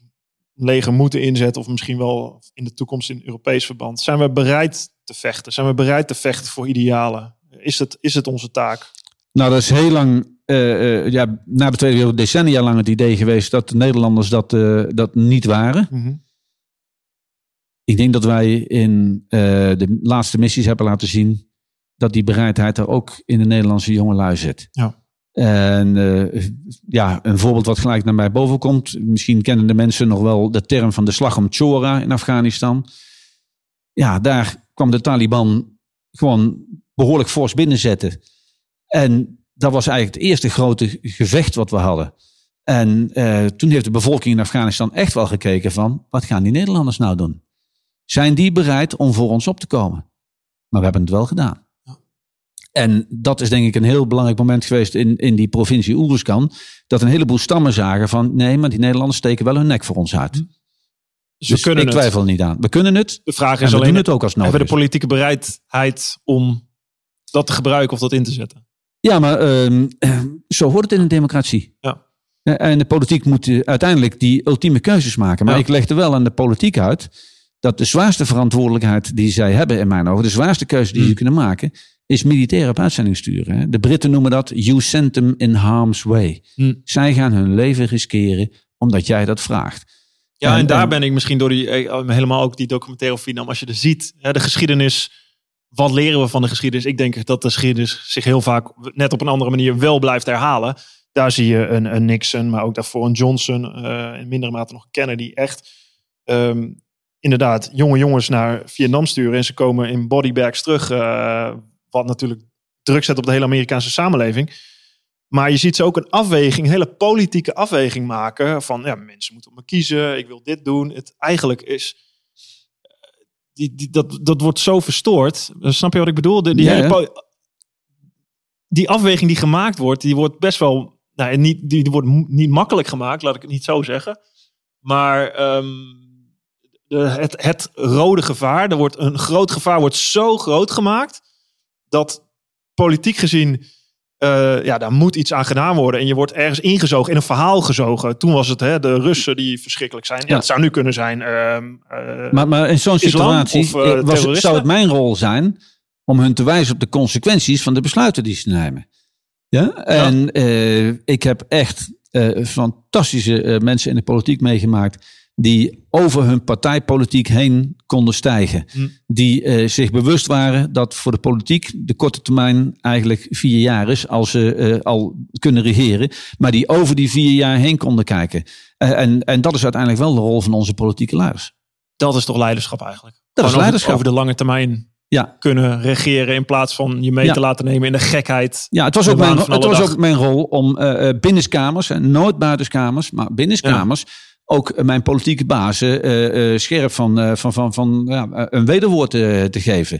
[SPEAKER 1] leger moeten inzetten, of misschien wel in de toekomst in Europees verband, zijn we bereid te vechten? Zijn we bereid te vechten voor idealen? Is het, is het onze taak?
[SPEAKER 2] Nou, dat is heel lang, uh, uh, ja, na de Tweede Wereldoorlog, decennia lang het idee geweest dat de Nederlanders dat, dat niet waren. Mm ik denk dat wij in uh, de laatste missies hebben laten zien dat die bereidheid er ook in de Nederlandse jongelui zit. Ja. En uh, ja, een voorbeeld wat gelijk naar mij boven komt. Misschien kennen de mensen nog wel de term van de slag om Chora in Afghanistan. Ja, daar kwam de Taliban gewoon behoorlijk fors binnenzetten. En dat was eigenlijk het eerste grote gevecht wat we hadden. En uh, toen heeft de bevolking in Afghanistan echt wel gekeken van, wat gaan die Nederlanders nou doen? Zijn die bereid om voor ons op te komen? Maar we hebben het wel gedaan. En dat is denk ik een heel belangrijk moment geweest in, in die provincie Oeruzkan. Dat een heleboel stammen zagen van nee, maar die Nederlanders steken wel hun nek voor ons uit. Dus, dus ik twijfel niet aan. We kunnen het.
[SPEAKER 1] De vraag is alleen, het ook als nodig hebben we de politieke bereidheid om dat te gebruiken of dat in te zetten?
[SPEAKER 2] Ja, maar uh, [clears throat] zo hoort het in een democratie. Ja. En de politiek moet uiteindelijk die ultieme keuzes maken. Maar ik leg er wel aan de politiek uit dat de zwaarste verantwoordelijkheid die zij hebben, in mijn ogen, de zwaarste keuze die ze hmm. kunnen maken, is militair op uitzending sturen. De Britten noemen dat you send them in harm's way. Mm. Zij gaan hun leven riskeren omdat jij dat vraagt.
[SPEAKER 1] Ja, en, daar ben ik misschien door die, eh, helemaal ook die documentaire of Vietnam, als je er ziet, de geschiedenis, wat leren we van de geschiedenis? Ik denk dat de geschiedenis zich heel vaak net op een andere manier wel blijft herhalen. Daar zie je een, een Nixon, maar ook daarvoor een Johnson, uh, in mindere mate nog een Kennedy, echt ehm, inderdaad jonge jongens naar Vietnam sturen. En ze komen in bodybags terug. Uh, wat natuurlijk druk zet op de hele Amerikaanse samenleving. Maar je ziet ze ook een afweging, een hele politieke afweging maken. Van ja, mensen moeten me kiezen, ik wil dit doen. Het eigenlijk is. Die, die, dat, dat wordt zo verstoord. Snap je wat ik bedoel? Die, die,
[SPEAKER 2] Ja,
[SPEAKER 1] hele die afweging die gemaakt wordt, die wordt best wel. Nou, niet, die, die wordt niet makkelijk gemaakt, laat ik het niet zo zeggen. Maar ehm, het, het rode gevaar, er wordt een groot gevaar, wordt zo groot gemaakt. Dat politiek gezien eh, ja, daar moet iets aan gedaan worden. En je wordt ergens ingezogen, in een verhaal gezogen. Toen was het hè, de Russen die verschrikkelijk zijn. Ja,
[SPEAKER 2] Ja.
[SPEAKER 1] het zou nu kunnen zijn. ehm, eh,
[SPEAKER 2] Maar, maar in zo'n situatie
[SPEAKER 1] of, eh,
[SPEAKER 2] eh, was, het- zou het mijn rol zijn om hun te wijzen op de consequenties van de besluiten die ze nemen. Ja? En eh, ik heb echt eh, fantastische eh, mensen in de politiek meegemaakt die over hun partijpolitiek heen konden stijgen.
[SPEAKER 1] Hm.
[SPEAKER 2] Die eh, zich bewust waren dat voor de politiek de korte termijn eigenlijk vier jaar is als ze eh, al kunnen regeren. Maar die over die vier jaar heen konden kijken. Eh, en, en dat is uiteindelijk wel de rol van onze politieke leiders.
[SPEAKER 1] dat is toch leiderschap eigenlijk?
[SPEAKER 2] Dat is
[SPEAKER 1] Gewoon
[SPEAKER 2] leiderschap.
[SPEAKER 1] Over de lange termijn
[SPEAKER 2] Ja,
[SPEAKER 1] kunnen regeren in plaats van je mee
[SPEAKER 2] Ja.
[SPEAKER 1] te laten nemen in de gekheid.
[SPEAKER 2] Ja, het was, ook mijn, het was
[SPEAKER 1] dag.
[SPEAKER 2] ook mijn rol om binnenskamers, en nooit buitenskamers, maar binnenskamers, ook mijn politieke bazen eh, eh, scherp van, eh, van, van, van ja, een wederwoord eh, te geven.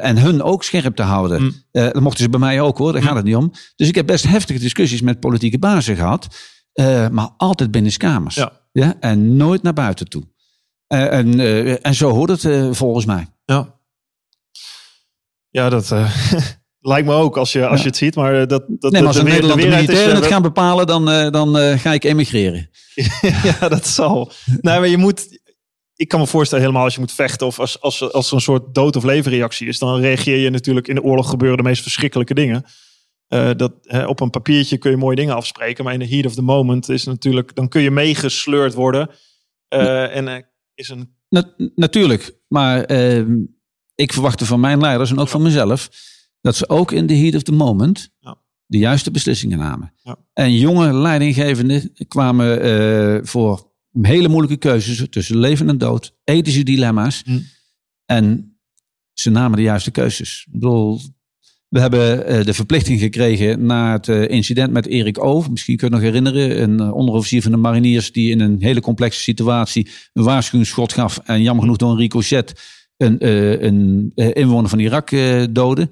[SPEAKER 2] En hun ook scherp te houden.
[SPEAKER 1] Mm.
[SPEAKER 2] Dat mochten ze bij mij ook hoor, daar gaat het niet om. Dus ik heb best heftige discussies met politieke bazen gehad. eh, maar altijd binnenskamers.
[SPEAKER 1] Ja.
[SPEAKER 2] Ja, en nooit naar buiten toe. En, en zo hoort het volgens mij.
[SPEAKER 1] Ja, ja dat [laughs] lijkt me ook als je, als je het ziet. Maar eh, dat, dat
[SPEAKER 2] Nee, maar als
[SPEAKER 1] de, weer-
[SPEAKER 2] de militairen
[SPEAKER 1] eh,
[SPEAKER 2] het gaan bepalen, dan, eh, dan ga ik emigreren. [laughs]
[SPEAKER 1] ja, dat zal. Nee, maar je moet. Ik kan me voorstellen, helemaal als je moet vechten of als, als, als er een soort dood- of levenreactie is, dan reageer je natuurlijk in de oorlog gebeuren de meest verschrikkelijke dingen. Dat, hè, op een papiertje kun je mooie dingen afspreken, maar in de heat of the moment is natuurlijk, dan kun je meegesleurd worden. En is een.
[SPEAKER 2] Na- natuurlijk, maar ehm, ik verwachtte van mijn leiders en ook van mezelf dat ze ook in de heat of the moment
[SPEAKER 1] Ja.
[SPEAKER 2] de juiste beslissingen namen.
[SPEAKER 1] Ja.
[SPEAKER 2] En jonge leidinggevenden kwamen eh, voor hele moeilijke keuzes tussen leven en dood, ethische dilemma's.
[SPEAKER 1] Hm.
[SPEAKER 2] En ze namen de juiste keuzes. Ik bedoel, we hebben eh, de verplichting gekregen na het eh, incident met Erik O. Misschien kun je het nog herinneren. Een onderofficier van de mariniers die in een hele complexe situatie een waarschuwingsschot gaf. En jammer genoeg door een ricochet een, eh, een inwoner van Irak doodde.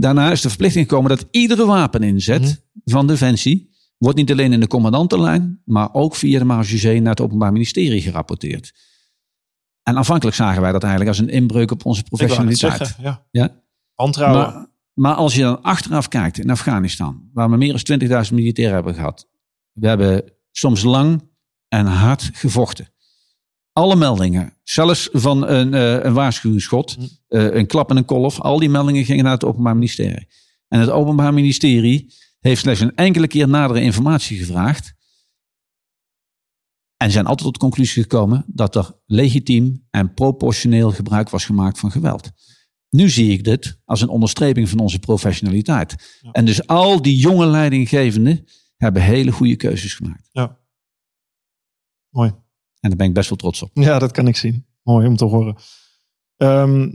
[SPEAKER 2] Daarna is de verplichting gekomen dat iedere wapeninzet van Defensie wordt niet alleen in de commandantenlijn, maar ook via de marechaussee naar het Openbaar Ministerie gerapporteerd. En aanvankelijk zagen wij dat eigenlijk als een inbreuk op onze professionaliteit.
[SPEAKER 1] zeggen, ja.
[SPEAKER 2] Ja? Maar, maar als je dan achteraf kijkt in Afghanistan, waar we meer dan 20.000 militairen hebben gehad. We hebben soms lang en hard gevochten. Alle meldingen, zelfs van een, eh, een waarschuwingsschot, Eh, een klap en een kolf, al die meldingen gingen naar het Openbaar Ministerie. En het Openbaar Ministerie heeft slechts een enkele keer nadere informatie gevraagd. En zijn altijd tot de conclusie gekomen dat er legitiem en proportioneel gebruik was gemaakt van geweld. Nu zie ik dit als een onderstreping van onze professionaliteit.
[SPEAKER 1] Ja.
[SPEAKER 2] En dus al die jonge leidinggevenden hebben hele goede keuzes gemaakt.
[SPEAKER 1] Ja. Mooi.
[SPEAKER 2] En daar ben ik best wel trots op.
[SPEAKER 1] Ja, dat kan ik zien. Mooi om te horen. Ehm,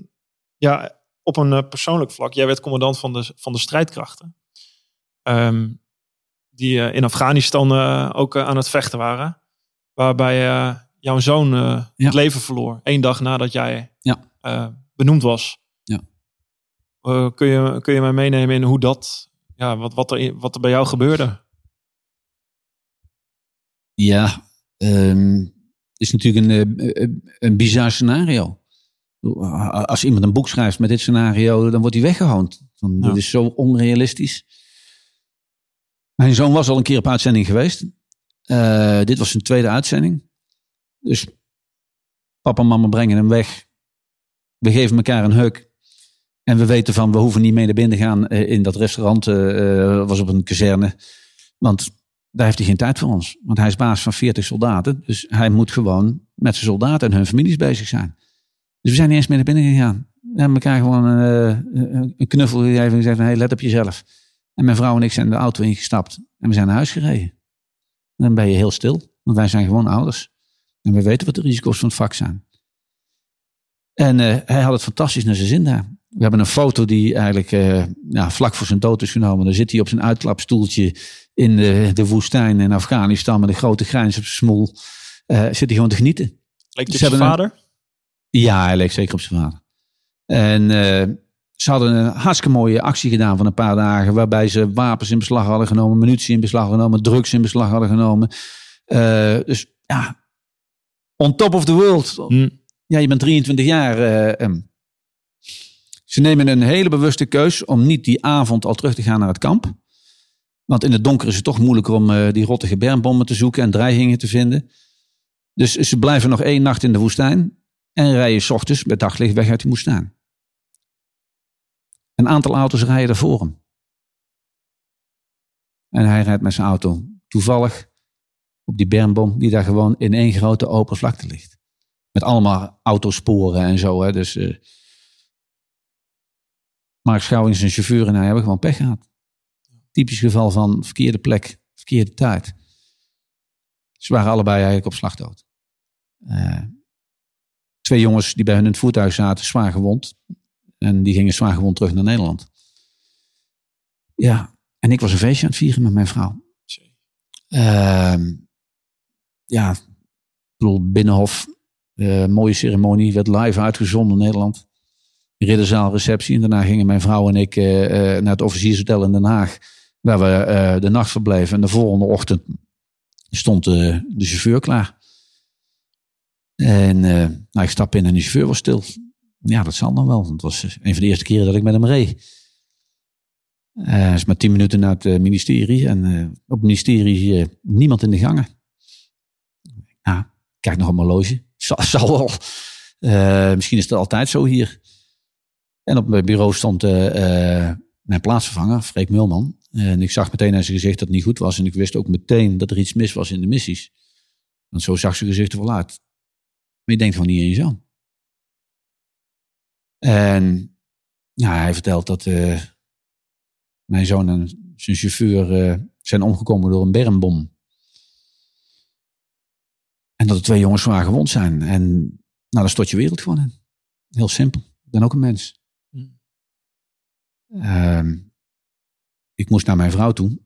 [SPEAKER 1] ja, op een eh, persoonlijk vlak. Jij werd commandant van de, van de strijdkrachten. Ehm, die eh, in Afghanistan eh, ook aan het vechten waren. Waarbij jouw zoon
[SPEAKER 2] Ja.
[SPEAKER 1] het leven verloor. Eén dag nadat jij
[SPEAKER 2] Ja.
[SPEAKER 1] benoemd was.
[SPEAKER 2] Ja.
[SPEAKER 1] Kun, je, kun je mij meenemen in hoe dat... Ja, wat, wat, er, wat er bij jou gebeurde?
[SPEAKER 2] Ja, het is natuurlijk een, eh, een bizar scenario. Als iemand een boek schrijft met dit scenario, dan wordt hij weggehoond.
[SPEAKER 1] Ja.
[SPEAKER 2] Dit is zo onrealistisch. Mijn zoon was al een keer op uitzending geweest. Eh, dit was zijn tweede uitzending. Dus papa en mama brengen hem weg. We geven elkaar een huk. En we weten van, we hoeven niet mee naar binnen te gaan eh, in dat restaurant. eh, was op een kazerne. Want daar heeft hij geen tijd voor ons. Want hij is baas van 40 soldaten. Dus hij moet gewoon met zijn soldaten en hun families bezig zijn. Dus we zijn niet eens meer naar binnen gegaan. We hebben elkaar gewoon eh, een een knuffel gegeven en gezegd: hey, let op jezelf. En mijn vrouw en ik zijn de auto ingestapt en we zijn naar huis gereden. En dan ben je heel stil, want wij zijn gewoon ouders. En we weten wat de risico's van het vak zijn. En eh, hij had het fantastisch naar zijn zin daar. we hebben een foto die eigenlijk uh, ja, vlak voor zijn dood is genomen. Dan zit hij op zijn uitklapstoeltje in de, de woestijn in Afghanistan met een grote grijns op zijn smoel. Uh, zit hij gewoon te genieten.
[SPEAKER 1] Je zijn vader?
[SPEAKER 2] Ja, hij leek zeker op zijn vader. En uh, ze hadden een hartstikke mooie actie gedaan van een paar dagen. Waarbij ze wapens in beslag hadden genomen, munitie in beslag hadden genomen, drugs in beslag hadden genomen. dus ja, on top of the world. Hm. Ja, je bent 23 jaar. Um, ze nemen een hele bewuste keus om niet die avond al terug te gaan naar het kamp. Want in het donker is het toch moeilijker om die rottige bermbommen te zoeken en dreigingen te vinden. Dus ze blijven nog één nacht in de woestijn en rijden s ochtends met daglicht weg uit die woestijn. Een aantal auto's rijden er voor hem. En hij rijdt met zijn auto toevallig op die bermbom die daar gewoon in één grote open vlakte ligt. Met allemaal autosporen en zo. Hè. Dus uh, Mark Schouwing zijn chauffeur en hij hebben gewoon pech gehad. Typisch geval van verkeerde plek, verkeerde tijd. Ze waren allebei eigenlijk op slagdood. Uh, twee jongens die bij hun in het voertuig zaten, zwaar gewond. En die gingen zwaar gewond terug naar Nederland. Ja, en ik was een feestje aan het vieren met mijn vrouw. Uh, ja, ik bedoel, Binnenhof, uh, mooie ceremonie, werd live uitgezonden in Nederland. Ridderzaal receptie. En daarna gingen mijn vrouw en ik uh, naar het officiershotel in Den Haag. Waar we de nacht verbleven. En de volgende ochtend stond de chauffeur klaar. En nou, ik stap in en de chauffeur was stil. Ja, dat zal dan wel. Want het was een van de eerste keren dat ik met hem reed. Hij is maar tien minuten naar het ministerie. En op het ministerie niemand in de gangen. Ja, kijk nog mijn loge. [laughs] Zal, zal wel. misschien is het altijd zo hier. En op mijn bureau stond uh, mijn plaatsvervanger, Freek Mulman. En ik zag meteen aan zijn gezicht dat het niet goed was. En ik wist ook meteen dat er iets mis was in de missies. Want zo zag zijn gezicht er wel uit. Maar je denkt gewoon niet in je zoon. En ja, hij vertelt dat uh, mijn zoon en zijn chauffeur uh, zijn omgekomen door een bermbom. En dat er twee jongens zwaar gewond zijn. En nou, daar stort je wereld gewoon in. Heel simpel. Ik ben ook een mens. Uh, ik moest naar mijn vrouw toe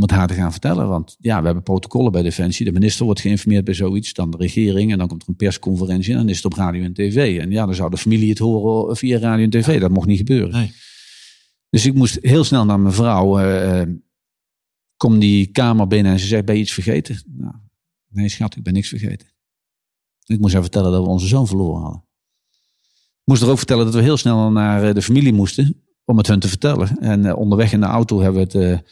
[SPEAKER 2] om het haar te gaan vertellen. Want ja, we hebben protocollen bij Defensie. De minister wordt geïnformeerd bij zoiets, dan de regering. En dan komt er een persconferentie en dan is het op radio en tv. En ja, dan zou de familie het horen via radio en tv. Dat mocht niet gebeuren. Nee. Dus ik moest heel snel naar mijn vrouw. Uh, kom die kamer binnen en ze zegt, ben je iets vergeten? Nou, nee schat, ik ben niks vergeten. Ik moest haar vertellen dat we onze zoon verloren hadden. Ik moest er ook vertellen dat we heel snel naar eh, de familie moesten om het hun te vertellen. En onderweg in de auto hebben we het,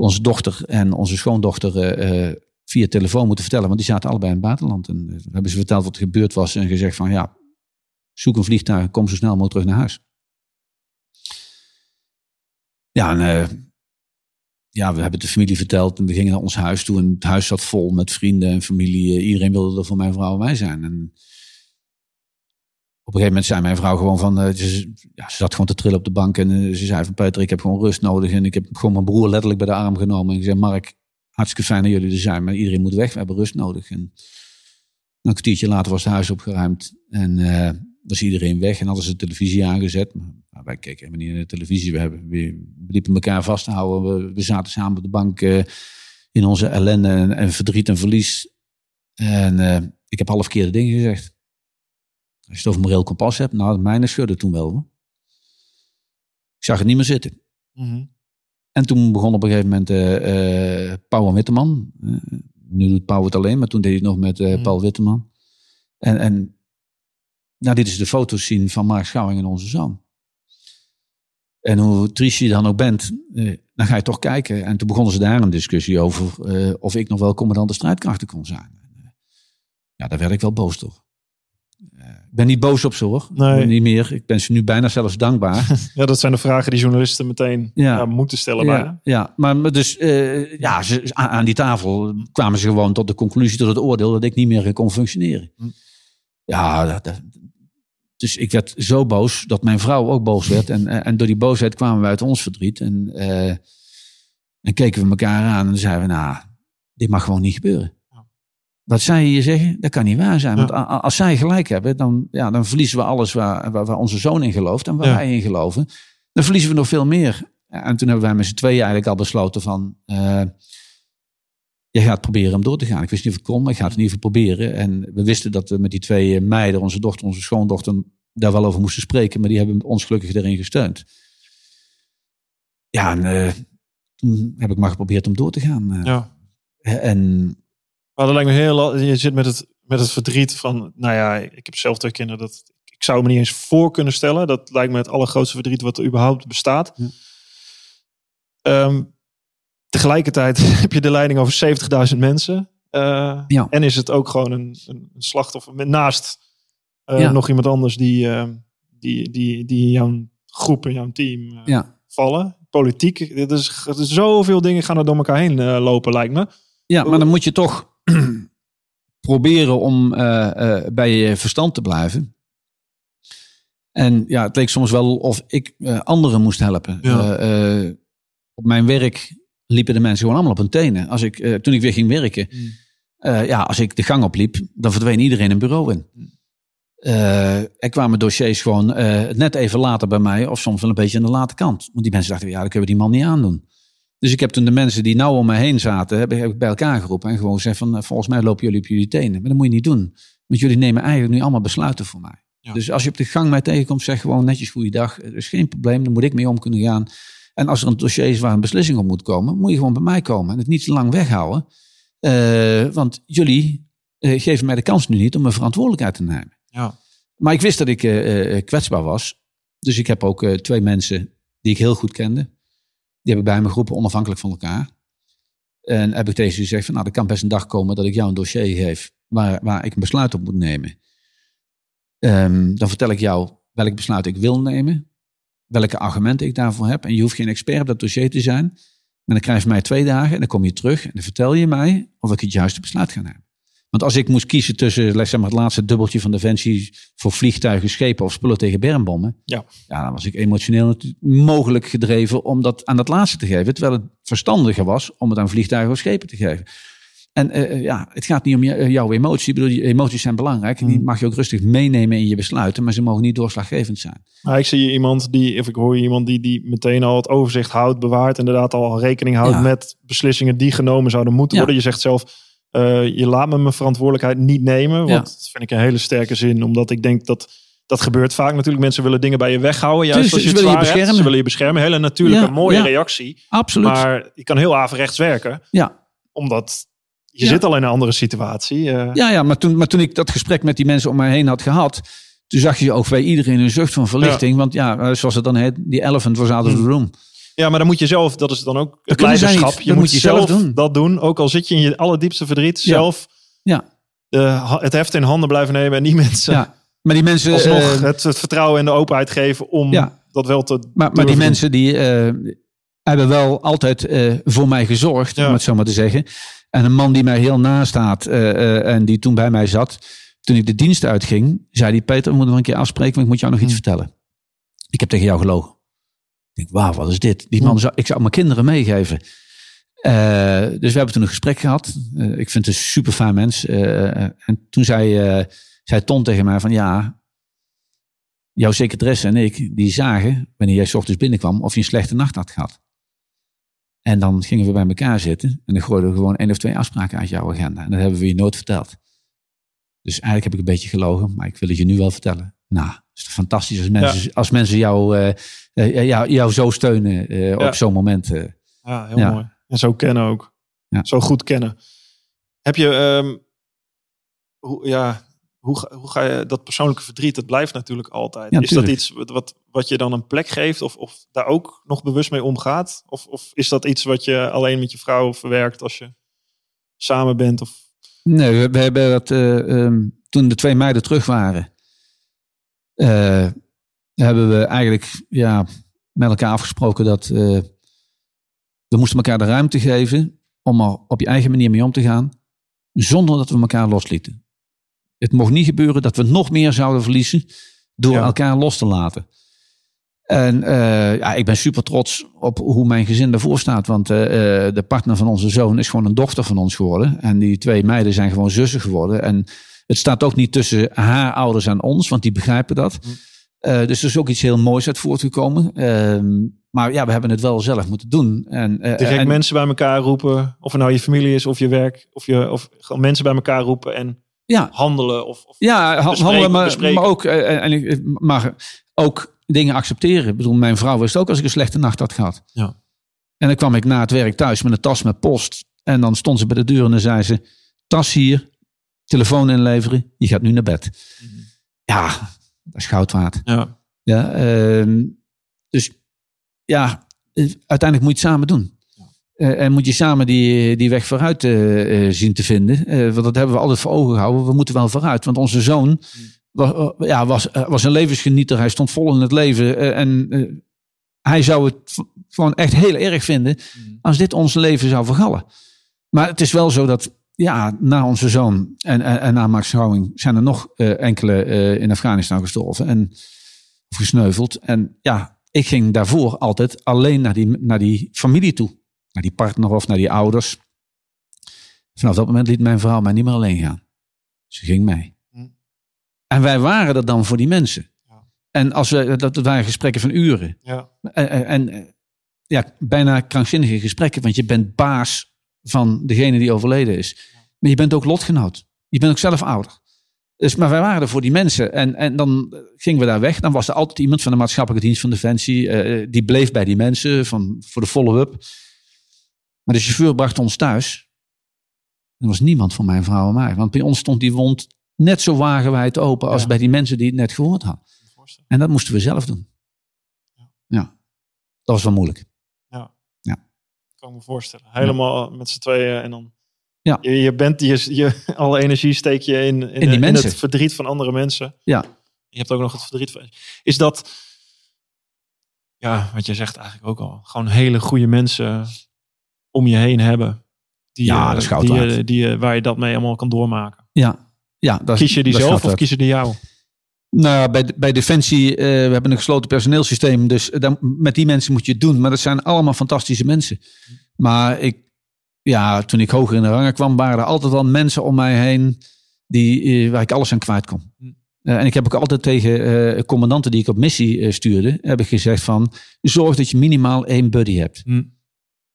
[SPEAKER 2] onze dochter en onze schoondochter uh, via telefoon moeten vertellen. Want die zaten allebei in het buitenland. En we hebben ze verteld wat er gebeurd was. En gezegd van ja, zoek een vliegtuig, kom zo snel mogelijk terug naar huis. Ja, en, ja, we hebben de familie verteld en we gingen naar ons huis toe. En het huis zat vol met vrienden en familie. Iedereen wilde er voor mijn vrouw en mij zijn. En op een gegeven moment zei mijn vrouw gewoon van, uh, ze, ja, ze zat gewoon te trillen op de bank en uh, ze zei van Peter, ik heb gewoon rust nodig en ik heb gewoon mijn broer letterlijk bij de arm genomen en ik zei Mark, hartstikke fijn dat jullie er zijn, maar iedereen moet weg, we hebben rust nodig. En een kwartiertje later was het huis opgeruimd en uh, was iedereen weg en hadden ze de televisie aangezet. Maar wij keken helemaal niet naar de televisie, we, hebben, we, liepen elkaar vast te houden, we, zaten samen op de bank in onze ellende en, verdriet en verlies. En ik heb alle verkeerde dingen gezegd. Als je het over moreel kompas hebt, nou, mijne schudde toen wel. Hoor. Ik zag het niet meer zitten. Mhm. En toen begon op een gegeven moment uh, uh, Pauw Witteman. Uh, nu doet Pauw het alleen, maar toen deed hij het nog met uh, Paul Witteman. En, en nou, dit is de foto's zien van Mark Schouwing en onze zoon. En hoe triest je dan ook bent, dan ga je toch kijken. En toen begonnen ze daar een discussie over of ik nog wel commandant de strijdkrachten kon zijn. ja, daar werd ik wel boos toch. Ik ben niet boos op ze hoor. Nee. Niet meer. Ik ben ze nu bijna zelfs dankbaar. [laughs]
[SPEAKER 1] ja, dat zijn de vragen die journalisten meteen ja. moeten stellen.
[SPEAKER 2] Ja, ja. maar dus uh, ja, ze, aan die tafel kwamen ze gewoon tot de conclusie, tot het oordeel dat ik niet meer kon functioneren. Hm. Ja, dat, dus ik werd zo boos dat mijn vrouw ook boos werd. En, en door die boosheid kwamen we uit ons verdriet. En, uh, en keken we elkaar aan en zeiden we, nou, dit mag gewoon niet gebeuren. Wat zij hier zeggen, dat kan niet waar zijn. Want als zij gelijk hebben, dan, ja, dan verliezen we alles waar, waar, onze zoon in gelooft en waar wij in geloven. Dan verliezen we nog veel meer. En toen hebben wij met z'n tweeën eigenlijk al besloten van... Uh, je gaat proberen om door te gaan. Ik wist niet of ik kon, maar ik ga het in ieder geval proberen. En we wisten dat we met die twee meiden, onze dochter, onze schoondochter, daar wel over moesten spreken. Maar die hebben ons gelukkig erin gesteund. Ja, en uh, toen heb ik maar geprobeerd om door te gaan. Ja. En...
[SPEAKER 1] Maar dat lijkt me heel... Je zit met het, met het verdriet van... Nou ja, ik heb zelf twee kinderen. Dat, ik zou me niet eens voor kunnen stellen. Dat lijkt me het allergrootste verdriet wat er überhaupt bestaat. Ja. Ehm, tegelijkertijd [laughs] heb je de leiding over 70.000 mensen. Uh, ja. En is het ook gewoon een, een slachtoffer met naast uh, nog iemand anders die, uh, die, die, die in jouw groep, in jouw team ja. vallen. Politiek, dit is, zoveel dingen gaan er door elkaar heen lopen, lijkt me.
[SPEAKER 2] Ja, maar dan moet je toch proberen om bij je verstand te blijven. En ja, het leek soms wel of ik anderen moest helpen. Ja op mijn werk liepen de mensen gewoon allemaal op hun tenen. Als ik, toen ik weer ging werken, mm. ja, als ik de gang opliep, dan verdween iedereen een bureau in. Uh, er kwamen dossiers gewoon net even later bij mij, of soms wel een beetje aan de late kant. Want die mensen dachten, ja, dan kunnen we die man niet aandoen. Dus ik heb toen de mensen die nou om me heen zaten, heb ik bij elkaar geroepen en gewoon gezegd van, volgens mij lopen jullie op jullie tenen. Maar dat moet je niet doen. Want jullie nemen eigenlijk nu allemaal besluiten voor mij. Dus als je op de gang mij tegenkomt, zeg gewoon netjes goeiedag. Er is geen probleem, dan moet ik mee om kunnen gaan. En als er een dossier is waar een beslissing op moet komen, moet je gewoon bij mij komen en het niet te lang weghouden. Uh, want jullie uh, geven mij de kans nu niet om mijn verantwoordelijkheid te nemen. Ja. Maar ik wist dat ik uh, kwetsbaar was. Dus ik heb ook twee mensen die ik heel goed kende. Die heb ik bij me geroepen, onafhankelijk van elkaar. En heb ik tegen ze gezegd van, nou, er kan best een dag komen dat ik jou een dossier geef waar, waar ik een besluit op moet nemen. Um, dan vertel ik jou welk besluit ik wil nemen welke argumenten ik daarvoor heb. En je hoeft geen expert op dat dossier te zijn. Maar dan krijg je mij twee dagen en dan kom je terug en dan vertel je mij of ik het juiste besluit ga nemen. Want als ik moest kiezen tussen zeg maar, het laatste dubbeltje van Defensie voor vliegtuigen, schepen of spullen tegen bermbommen. Ja. ja, dan was ik emotioneel mogelijk gedreven om dat aan dat laatste te geven. Terwijl het verstandiger was om het aan vliegtuigen of schepen te geven. En uh, ja, het gaat niet om jouw emotie. Ik bedoel, emoties zijn belangrijk. En die hmm. mag je ook rustig meenemen in je besluiten. Maar ze mogen niet doorslaggevend zijn.
[SPEAKER 1] Maar ik zie iemand die, of ik hoor iemand die, die meteen al het overzicht houdt, bewaart. Inderdaad al rekening houdt met beslissingen die genomen zouden moeten worden. Je zegt zelf, uh, je laat me mijn verantwoordelijkheid niet nemen. Want dat vind ik een hele sterke zin. Omdat ik denk dat dat gebeurt vaak natuurlijk. Mensen willen dingen bij je weghouden. Juist dus, als je het willen je beschermen. Hebt. Ze willen je beschermen. Hele natuurlijke, mooie reactie.
[SPEAKER 2] Absoluut.
[SPEAKER 1] Maar je kan heel averechts werken. Ja. Omdat je zit al in een andere situatie. Uh.
[SPEAKER 2] Ja, ja maar, toen, maar toen ik dat gesprek met die mensen om mij heen had gehad. Toen zag je ook bij iedereen een zucht van verlichting. Want ja, eh, zoals het dan heet, die elephant was out of the hmm. room.
[SPEAKER 1] Ja, maar dan moet je zelf, dat is dan ook het leiderschap. Je moet, je zelf doen. dat doen. Ook al zit je in je allerdiepste verdriet, zelf ja. Uh, het heft in handen blijven nemen en die mensen. Ja.
[SPEAKER 2] Maar die mensen.
[SPEAKER 1] Alsnog uh, het, het, vertrouwen en de openheid geven om dat wel te.
[SPEAKER 2] Maar, maar die mensen die hebben wel altijd voor mij gezorgd, om het zo maar te zeggen. En een man die mij heel uh, uh, en die toen bij mij zat, toen ik de dienst uitging, zei die Peter, we moeten nog een keer afspreken, want ik moet jou nog iets hmm. vertellen. Ik heb tegen jou gelogen. Denk, wauw, wat is dit? Die man zou, ik zou mijn kinderen meegeven. Uh, dus we hebben toen een gesprek gehad. ik vind het een super fijn mens. en toen zei, zei Ton tegen mij van ja, jouw secretaresse en ik, die zagen, wanneer jij s ochtends binnenkwam, of je een slechte nacht had gehad. En dan gingen we bij elkaar zitten en dan gooiden we gewoon één of twee afspraken uit jouw agenda. En dat hebben we je nooit verteld. Dus eigenlijk heb ik een beetje gelogen, maar ik wil het je nu wel vertellen. Nou, het is fantastisch als mensen, als mensen jou, uh, uh, jou, jou zo steunen uh, op zo'n moment.
[SPEAKER 1] ja, heel mooi. En zo kennen ook. Zo goed kennen. Heb je, um, hoe, ja, hoe, hoe ga je dat persoonlijke verdriet, dat blijft natuurlijk altijd. is dat iets wat, wat je dan een plek geeft of, of daar ook nog bewust mee omgaat? Of, of is dat iets wat je alleen met je vrouw verwerkt als je samen bent? Of?
[SPEAKER 2] Nee, we, hebben dat uh, toen de twee meiden terug waren, uh, hebben we eigenlijk ja, met elkaar afgesproken dat uh, we moesten elkaar de ruimte geven om er op je eigen manier mee om te gaan, zonder dat we elkaar loslieten. Het mocht niet gebeuren dat we nog meer zouden verliezen door elkaar los te laten. En uh, ja, ik ben super trots op hoe mijn gezin ervoor staat. Want uh, de partner van onze zoon is gewoon een dochter van ons geworden. En die twee meiden zijn gewoon zussen geworden. En het staat ook niet tussen haar ouders en ons, want die begrijpen dat. Uh, dus er is ook iets heel moois uit voortgekomen. Ehm, maar ja, we hebben het wel zelf moeten doen. En,
[SPEAKER 1] Direct en, mensen bij elkaar roepen. Of het nou je familie is of je werk. Of, je, of gewoon mensen bij elkaar roepen en ja. handelen. Of, of
[SPEAKER 2] ja, handelen, maar, maar, ook, en, maar ook dingen accepteren. Ik bedoel, mijn vrouw wist ook als ik een slechte nacht had gehad. Ja. En dan kwam ik na het werk thuis met een tas met post. En dan stond ze bij de deur en dan zei ze: Tas hier, telefoon inleveren, je gaat nu naar bed. Mhm. Ja, dat is goud waard. Ja. ja uh, dus ja, uiteindelijk moet je het samen doen. Uh, en moet je samen die, die weg vooruit uh, zien te vinden. want dat hebben we altijd voor ogen gehouden. We moeten wel vooruit. Want onze zoon, mhm was, eh, ja, was, eh, was een levensgenieter. Hij stond vol in het leven. Eh, en hij zou het gewoon echt heel erg vinden mm. als dit ons leven zou vergallen. Maar het is wel zo dat ja, na onze zoon en, en, en na Max Schouwing zijn er nog enkele in Afghanistan gestorven en gesneuveld. En ja, ik ging daarvoor altijd alleen naar die, naar die familie toe. Naar die partner of naar die ouders. Vanaf dat moment liet mijn vrouw mij niet meer alleen gaan. Ze ging mee. En wij waren er dan voor die mensen. Ja. En als we, dat waren gesprekken van uren. Ja. En, en, ja, bijna krankzinnige gesprekken, want je bent baas van degene die overleden is. Maar je bent ook lotgenoot. Je bent ook zelf ouder. Dus, maar wij waren er voor die mensen. En, en dan gingen we daar weg. Dan was er altijd iemand van de maatschappelijke dienst van Defensie. Uh, die bleef bij die mensen van, voor de follow-up. Maar de chauffeur bracht ons thuis. Er was niemand van mijn vrouw en mij. Want bij ons stond die wond net zo wagenwijd open als bij die mensen die het net gehoord hadden. En dat moesten we zelf doen. Ja. ja. Dat was wel moeilijk.
[SPEAKER 1] Kan me voorstellen. Helemaal met z'n tweeën en dan... Ja. Je, je bent, je, je, [laughs] alle energie steek je in, in, in, in het verdriet van andere mensen. Ja. Je hebt ook nog het verdriet van... Is dat... Ja, wat je zegt eigenlijk ook al. Gewoon hele goede mensen om je heen hebben. Die, ja, dat is goud die, die, waar je dat mee allemaal kan doormaken.
[SPEAKER 2] Ja, ja,
[SPEAKER 1] dat, Kies je die zelf of kiezen die jou?
[SPEAKER 2] Nou, bij, bij Defensie, uh, we hebben een gesloten personeelsysteem. Dus dan, met die mensen moet je het doen. Maar dat zijn allemaal fantastische mensen. Maar ik, ja, toen ik hoger in de rangen kwam, waren er altijd wel mensen om mij heen die, uh, waar ik alles aan kwijt kon. Uh, en ik heb ook altijd tegen commandanten die ik op missie stuurde, heb ik gezegd van, zorg dat je minimaal één buddy hebt. Hm.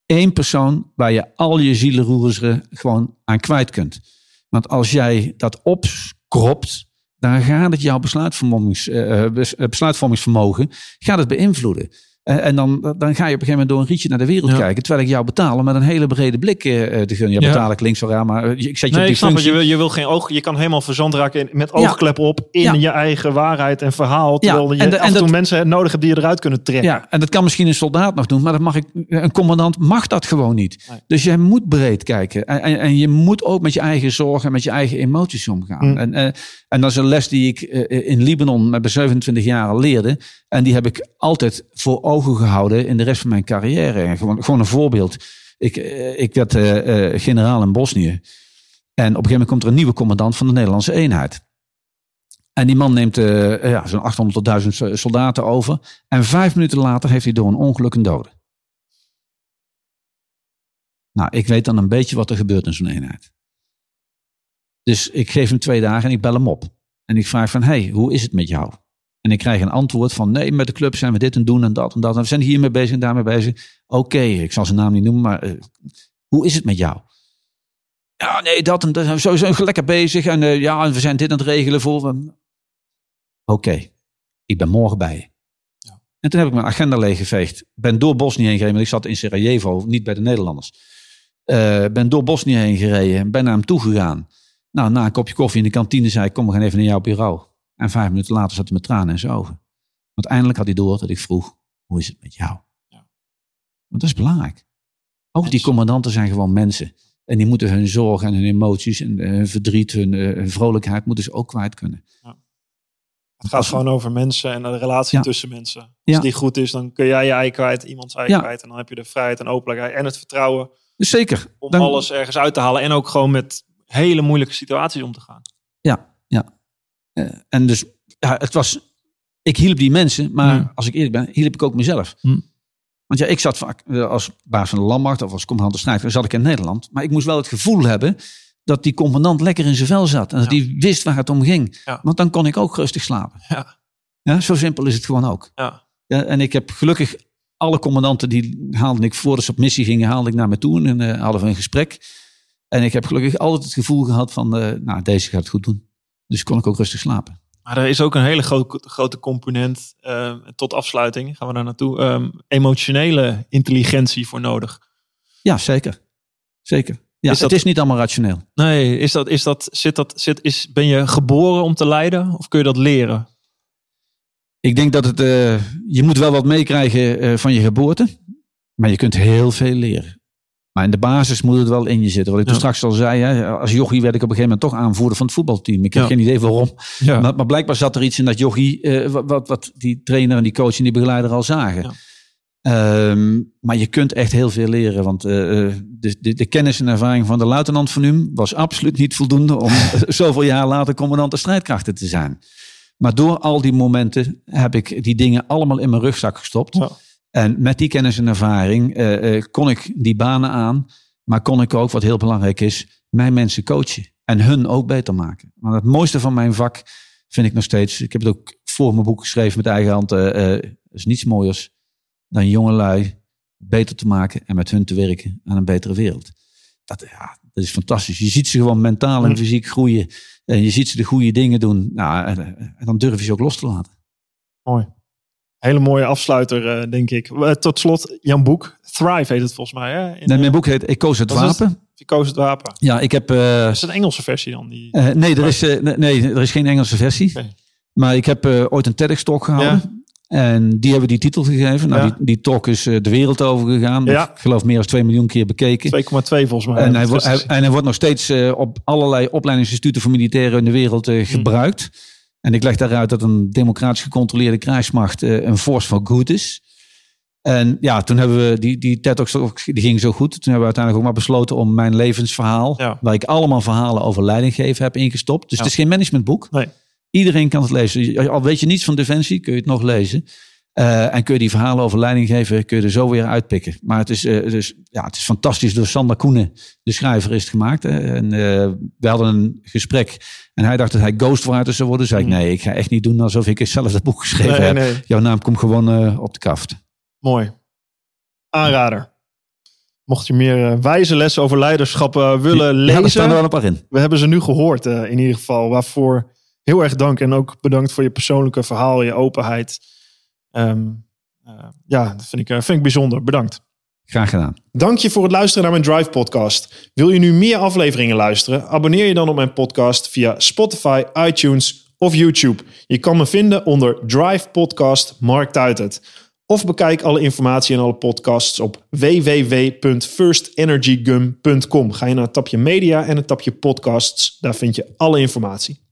[SPEAKER 2] Eén persoon waar je al je zielenroerseren gewoon aan kwijt kunt. Want als jij dat opkropt, dan gaat het jouw besluitvormings, uh, besluitvormingsvermogen gaat het beïnvloeden. Uh, en dan, dan ga je op een gegeven moment door een rietje naar de wereld kijken. Terwijl ik jou betalen met een hele brede blik uh, te gunnen. Ja, betaal ik links wel maar ik zet je nee, op die ik
[SPEAKER 1] Je wil, je wil geen oog, je kan helemaal verzand raken in, met oogklep op in je eigen waarheid en verhaal. Terwijl je en, de, af en toe mensen nodig hebt die je eruit kunnen trekken.
[SPEAKER 2] Ja, en dat kan misschien een soldaat nog doen, maar dat mag ik, een commandant mag dat gewoon niet. Dus jij moet breed kijken. En, en, en, je moet ook met je eigen zorgen en met je eigen emoties omgaan. Mm. En, uh, en dat is een les die ik in Libanon met 27 jaar leerde. En die heb ik altijd voor ogen gehouden in de rest van mijn carrière. Gewoon, gewoon een voorbeeld. Ik, eh, ik werd uh, uh, generaal in Bosnië. En op een gegeven moment komt er een nieuwe commandant van de Nederlandse eenheid. En die man neemt uh, ja, zo'n 800 tot 1000 soldaten over. En vijf minuten later heeft hij door een ongeluk een dode. Nou, ik weet dan een beetje wat er gebeurt in zo'n eenheid. Dus ik geef hem twee dagen en ik bel hem op. En ik vraag van, hey, hoe is het met jou? En ik krijg een antwoord van nee, met de club zijn we dit en doen en dat en dat. En we zijn hiermee bezig en daarmee bezig. Oké, ik zal zijn naam niet noemen, maar uh, hoe is het met jou? Ja, nee, dat en dat. Sowieso lekker bezig. En uh, ja, we zijn dit aan het regelen voor. Oké, okay, ik ben morgen bij je. Ja. En toen heb ik mijn agenda leeggeveegd. Ben door Bosnië heen gereden. Ik zat in Sarajevo, niet bij de Nederlanders. Uh, ben door Bosnië heen gereden. Ben naar hem toe gegaan. Nou, na een kopje koffie in de kantine zei ik, kom, we gaan even naar jouw bureau. En vijf minuten later zat hij met tranen in zijn ogen. Want eindelijk had hij door dat ik vroeg, hoe is het met jou? Ja. Want dat is belangrijk. Ook die commandanten zijn gewoon mensen. En die moeten hun zorgen en hun emoties en hun verdriet, hun, eh, hun vrolijkheid, moeten ze ook kwijt kunnen. Ja.
[SPEAKER 1] Het gaat gewoon over mensen en de relatie tussen mensen. Als die goed is, dan kun jij je ei kwijt, iemands ei kwijt. En dan heb je de vrijheid en openlijkheid en het vertrouwen.
[SPEAKER 2] Zeker.
[SPEAKER 1] Om alles ergens uit te halen. En ook gewoon met hele moeilijke situaties om te gaan.
[SPEAKER 2] Ja, en dus ja, het was ik hielp die mensen, maar
[SPEAKER 1] Hmm.
[SPEAKER 2] als ik eerlijk ben, hielp ik ook mezelf.
[SPEAKER 1] Hmm.
[SPEAKER 2] Want ja, ik zat vaak eh, als baas van de landmacht of als commandant de strijd, zat ik in Nederland. Maar ik moest wel het gevoel hebben dat die commandant lekker in zijn vel zat. En dat
[SPEAKER 1] Ja.
[SPEAKER 2] hij wist waar het om ging.
[SPEAKER 1] Ja.
[SPEAKER 2] Want dan kon ik ook rustig slapen.
[SPEAKER 1] Ja.
[SPEAKER 2] Ja, zo simpel is het gewoon ook.
[SPEAKER 1] Ja.
[SPEAKER 2] Ja, en ik heb gelukkig alle commandanten die haalde ik voordat ze op missie gingen, haalde ik naar me toe en eh, hadden we een gesprek. En ik heb gelukkig altijd het gevoel gehad van, eh, nou, deze gaat het goed doen. Dus kon ik ook rustig slapen.
[SPEAKER 1] Maar er is ook een hele gro- grote component, eh, tot afsluiting gaan we daar naartoe, ehm, emotionele intelligentie voor nodig.
[SPEAKER 2] Ja, zeker. Zeker. Ja,
[SPEAKER 1] Is dat-
[SPEAKER 2] het is niet allemaal rationeel.
[SPEAKER 1] Nee, is dat, is dat, zit dat, zit, is, ben je geboren om te leiden of kun je dat leren?
[SPEAKER 2] Ik denk dat het, eh, je moet wel wat meekrijgen eh, van je geboorte. Maar je kunt heel veel leren. Maar in de basis moet het wel in je zitten. Wat ik toen
[SPEAKER 1] Ja.
[SPEAKER 2] straks al zei, hè, als jochie werd ik op een gegeven moment toch aanvoerder van het voetbalteam. Ik heb
[SPEAKER 1] Ja.
[SPEAKER 2] geen idee waarom.
[SPEAKER 1] Ja.
[SPEAKER 2] Maar, maar blijkbaar zat er iets in dat jochie, eh, wat, wat, wat die trainer en die coach en die begeleider al zagen. Ehm, maar je kunt echt heel veel leren. Want eh, eh, de, de, de kennis en ervaring van de luitenant van Num was absoluut niet voldoende om [laughs] [laughs] zoveel jaar later commandant de strijdkrachten te zijn. Maar door al die momenten heb ik die dingen allemaal in mijn rugzak gestopt. En met die kennis en ervaring eh, eh, kon ik die banen aan. Maar kon ik ook, wat heel belangrijk is, mijn mensen coachen. En hun ook beter maken. Want het mooiste van mijn vak vind ik nog steeds. Ik heb het ook voor mijn boek geschreven met eigen hand. er is niets mooiers dan jongelui beter te maken en met hun te werken aan een betere wereld. Dat, ja, dat is fantastisch. Je ziet ze gewoon mentaal en fysiek groeien. En je ziet ze de goede dingen doen. Nou, en, en dan durf je ze ook los te laten.
[SPEAKER 1] Mooi. Hele mooie afsluiter, eh, denk ik. Eh, tot slot, Jan Boek. Thrive heet het volgens mij. Hè? In,
[SPEAKER 2] Nee,
[SPEAKER 1] eh,
[SPEAKER 2] mijn boek heet Ik koos het
[SPEAKER 1] het?
[SPEAKER 2] wapen.
[SPEAKER 1] Je koos het wapen.
[SPEAKER 2] Ja, ik heb... eh,
[SPEAKER 1] is een Engelse versie dan. Die...
[SPEAKER 2] eh, nee, er is, eh, nee, er is geen Engelse versie. Maar ik heb eh, ooit een TEDx-talk gehouden. En die hebben die titel gegeven. Nou,
[SPEAKER 1] Ja.
[SPEAKER 2] die, die talk is eh, de wereld over gegaan.
[SPEAKER 1] Ja.
[SPEAKER 2] Ik geloof meer dan 2 miljoen keer bekeken.
[SPEAKER 1] 2,2 volgens mij.
[SPEAKER 2] En hij, wordt- hij- en hij wordt nog steeds eh, op allerlei opleidingsinstituten voor militairen in de wereld
[SPEAKER 1] Hmm.
[SPEAKER 2] En ik leg daaruit dat een democratisch gecontroleerde krijgsmacht eh, een force for good is. En ja, toen hebben we die, die TED die ging zo goed. Toen hebben we uiteindelijk ook maar besloten om mijn levensverhaal,
[SPEAKER 1] Ja.
[SPEAKER 2] waar ik allemaal verhalen over leiding geven heb ingestopt. Dus
[SPEAKER 1] Ja.
[SPEAKER 2] het is geen managementboek.
[SPEAKER 1] Nee.
[SPEAKER 2] Iedereen kan het lezen. Al weet je niets van defensie, kun je het nog lezen. Eh, en kun je die verhalen over leiding geven, kun je er zo weer uitpikken. Maar het is, is, ja, het is fantastisch door Sander Koenen, de schrijver, is het gemaakt. Hè. En, eh, we hadden een gesprek en hij dacht dat hij ghostwriter zou worden. Zei ik,
[SPEAKER 1] Hmm.
[SPEAKER 2] nee, ik ga echt niet doen alsof ik zelf dat boek geschreven
[SPEAKER 1] Nee,
[SPEAKER 2] heb.
[SPEAKER 1] nee.
[SPEAKER 2] Jouw naam komt gewoon op de kaft.
[SPEAKER 1] Mooi. Aanrader. Mocht je meer wijze lessen over leiderschap willen
[SPEAKER 2] Ja, er
[SPEAKER 1] lezen.
[SPEAKER 2] staan er wel een paar in.
[SPEAKER 1] we hebben ze nu gehoord eh, in ieder geval. Waarvoor heel erg dank. En ook bedankt voor je persoonlijke verhaal, je openheid. Ehm, eh, ja, dat vind ik, eh, vind ik bijzonder. Bedankt.
[SPEAKER 2] Graag gedaan.
[SPEAKER 1] Dank je voor het luisteren naar mijn Drive podcast. Wil je nu meer afleveringen luisteren? Abonneer je dan op mijn podcast via Spotify, iTunes of YouTube. Je kan me vinden onder Drive Podcast Mark Tuitert. Of bekijk alle informatie en alle podcasts op www.firstenergygum.com. Ga je naar het tapje media en het tapje podcasts. Daar vind je alle informatie.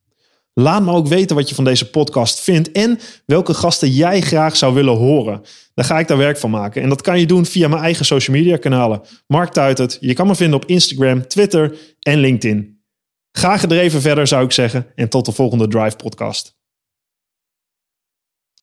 [SPEAKER 1] Laat me ook weten wat je van deze podcast vindt en welke gasten jij graag zou willen horen. Dan ga ik daar werk van maken. En dat kan je doen via mijn eigen social media kanalen. Mark Tuitert. Je kan me vinden op Instagram, Twitter en LinkedIn. Ga gedreven verder zou ik zeggen en tot de volgende Drive podcast.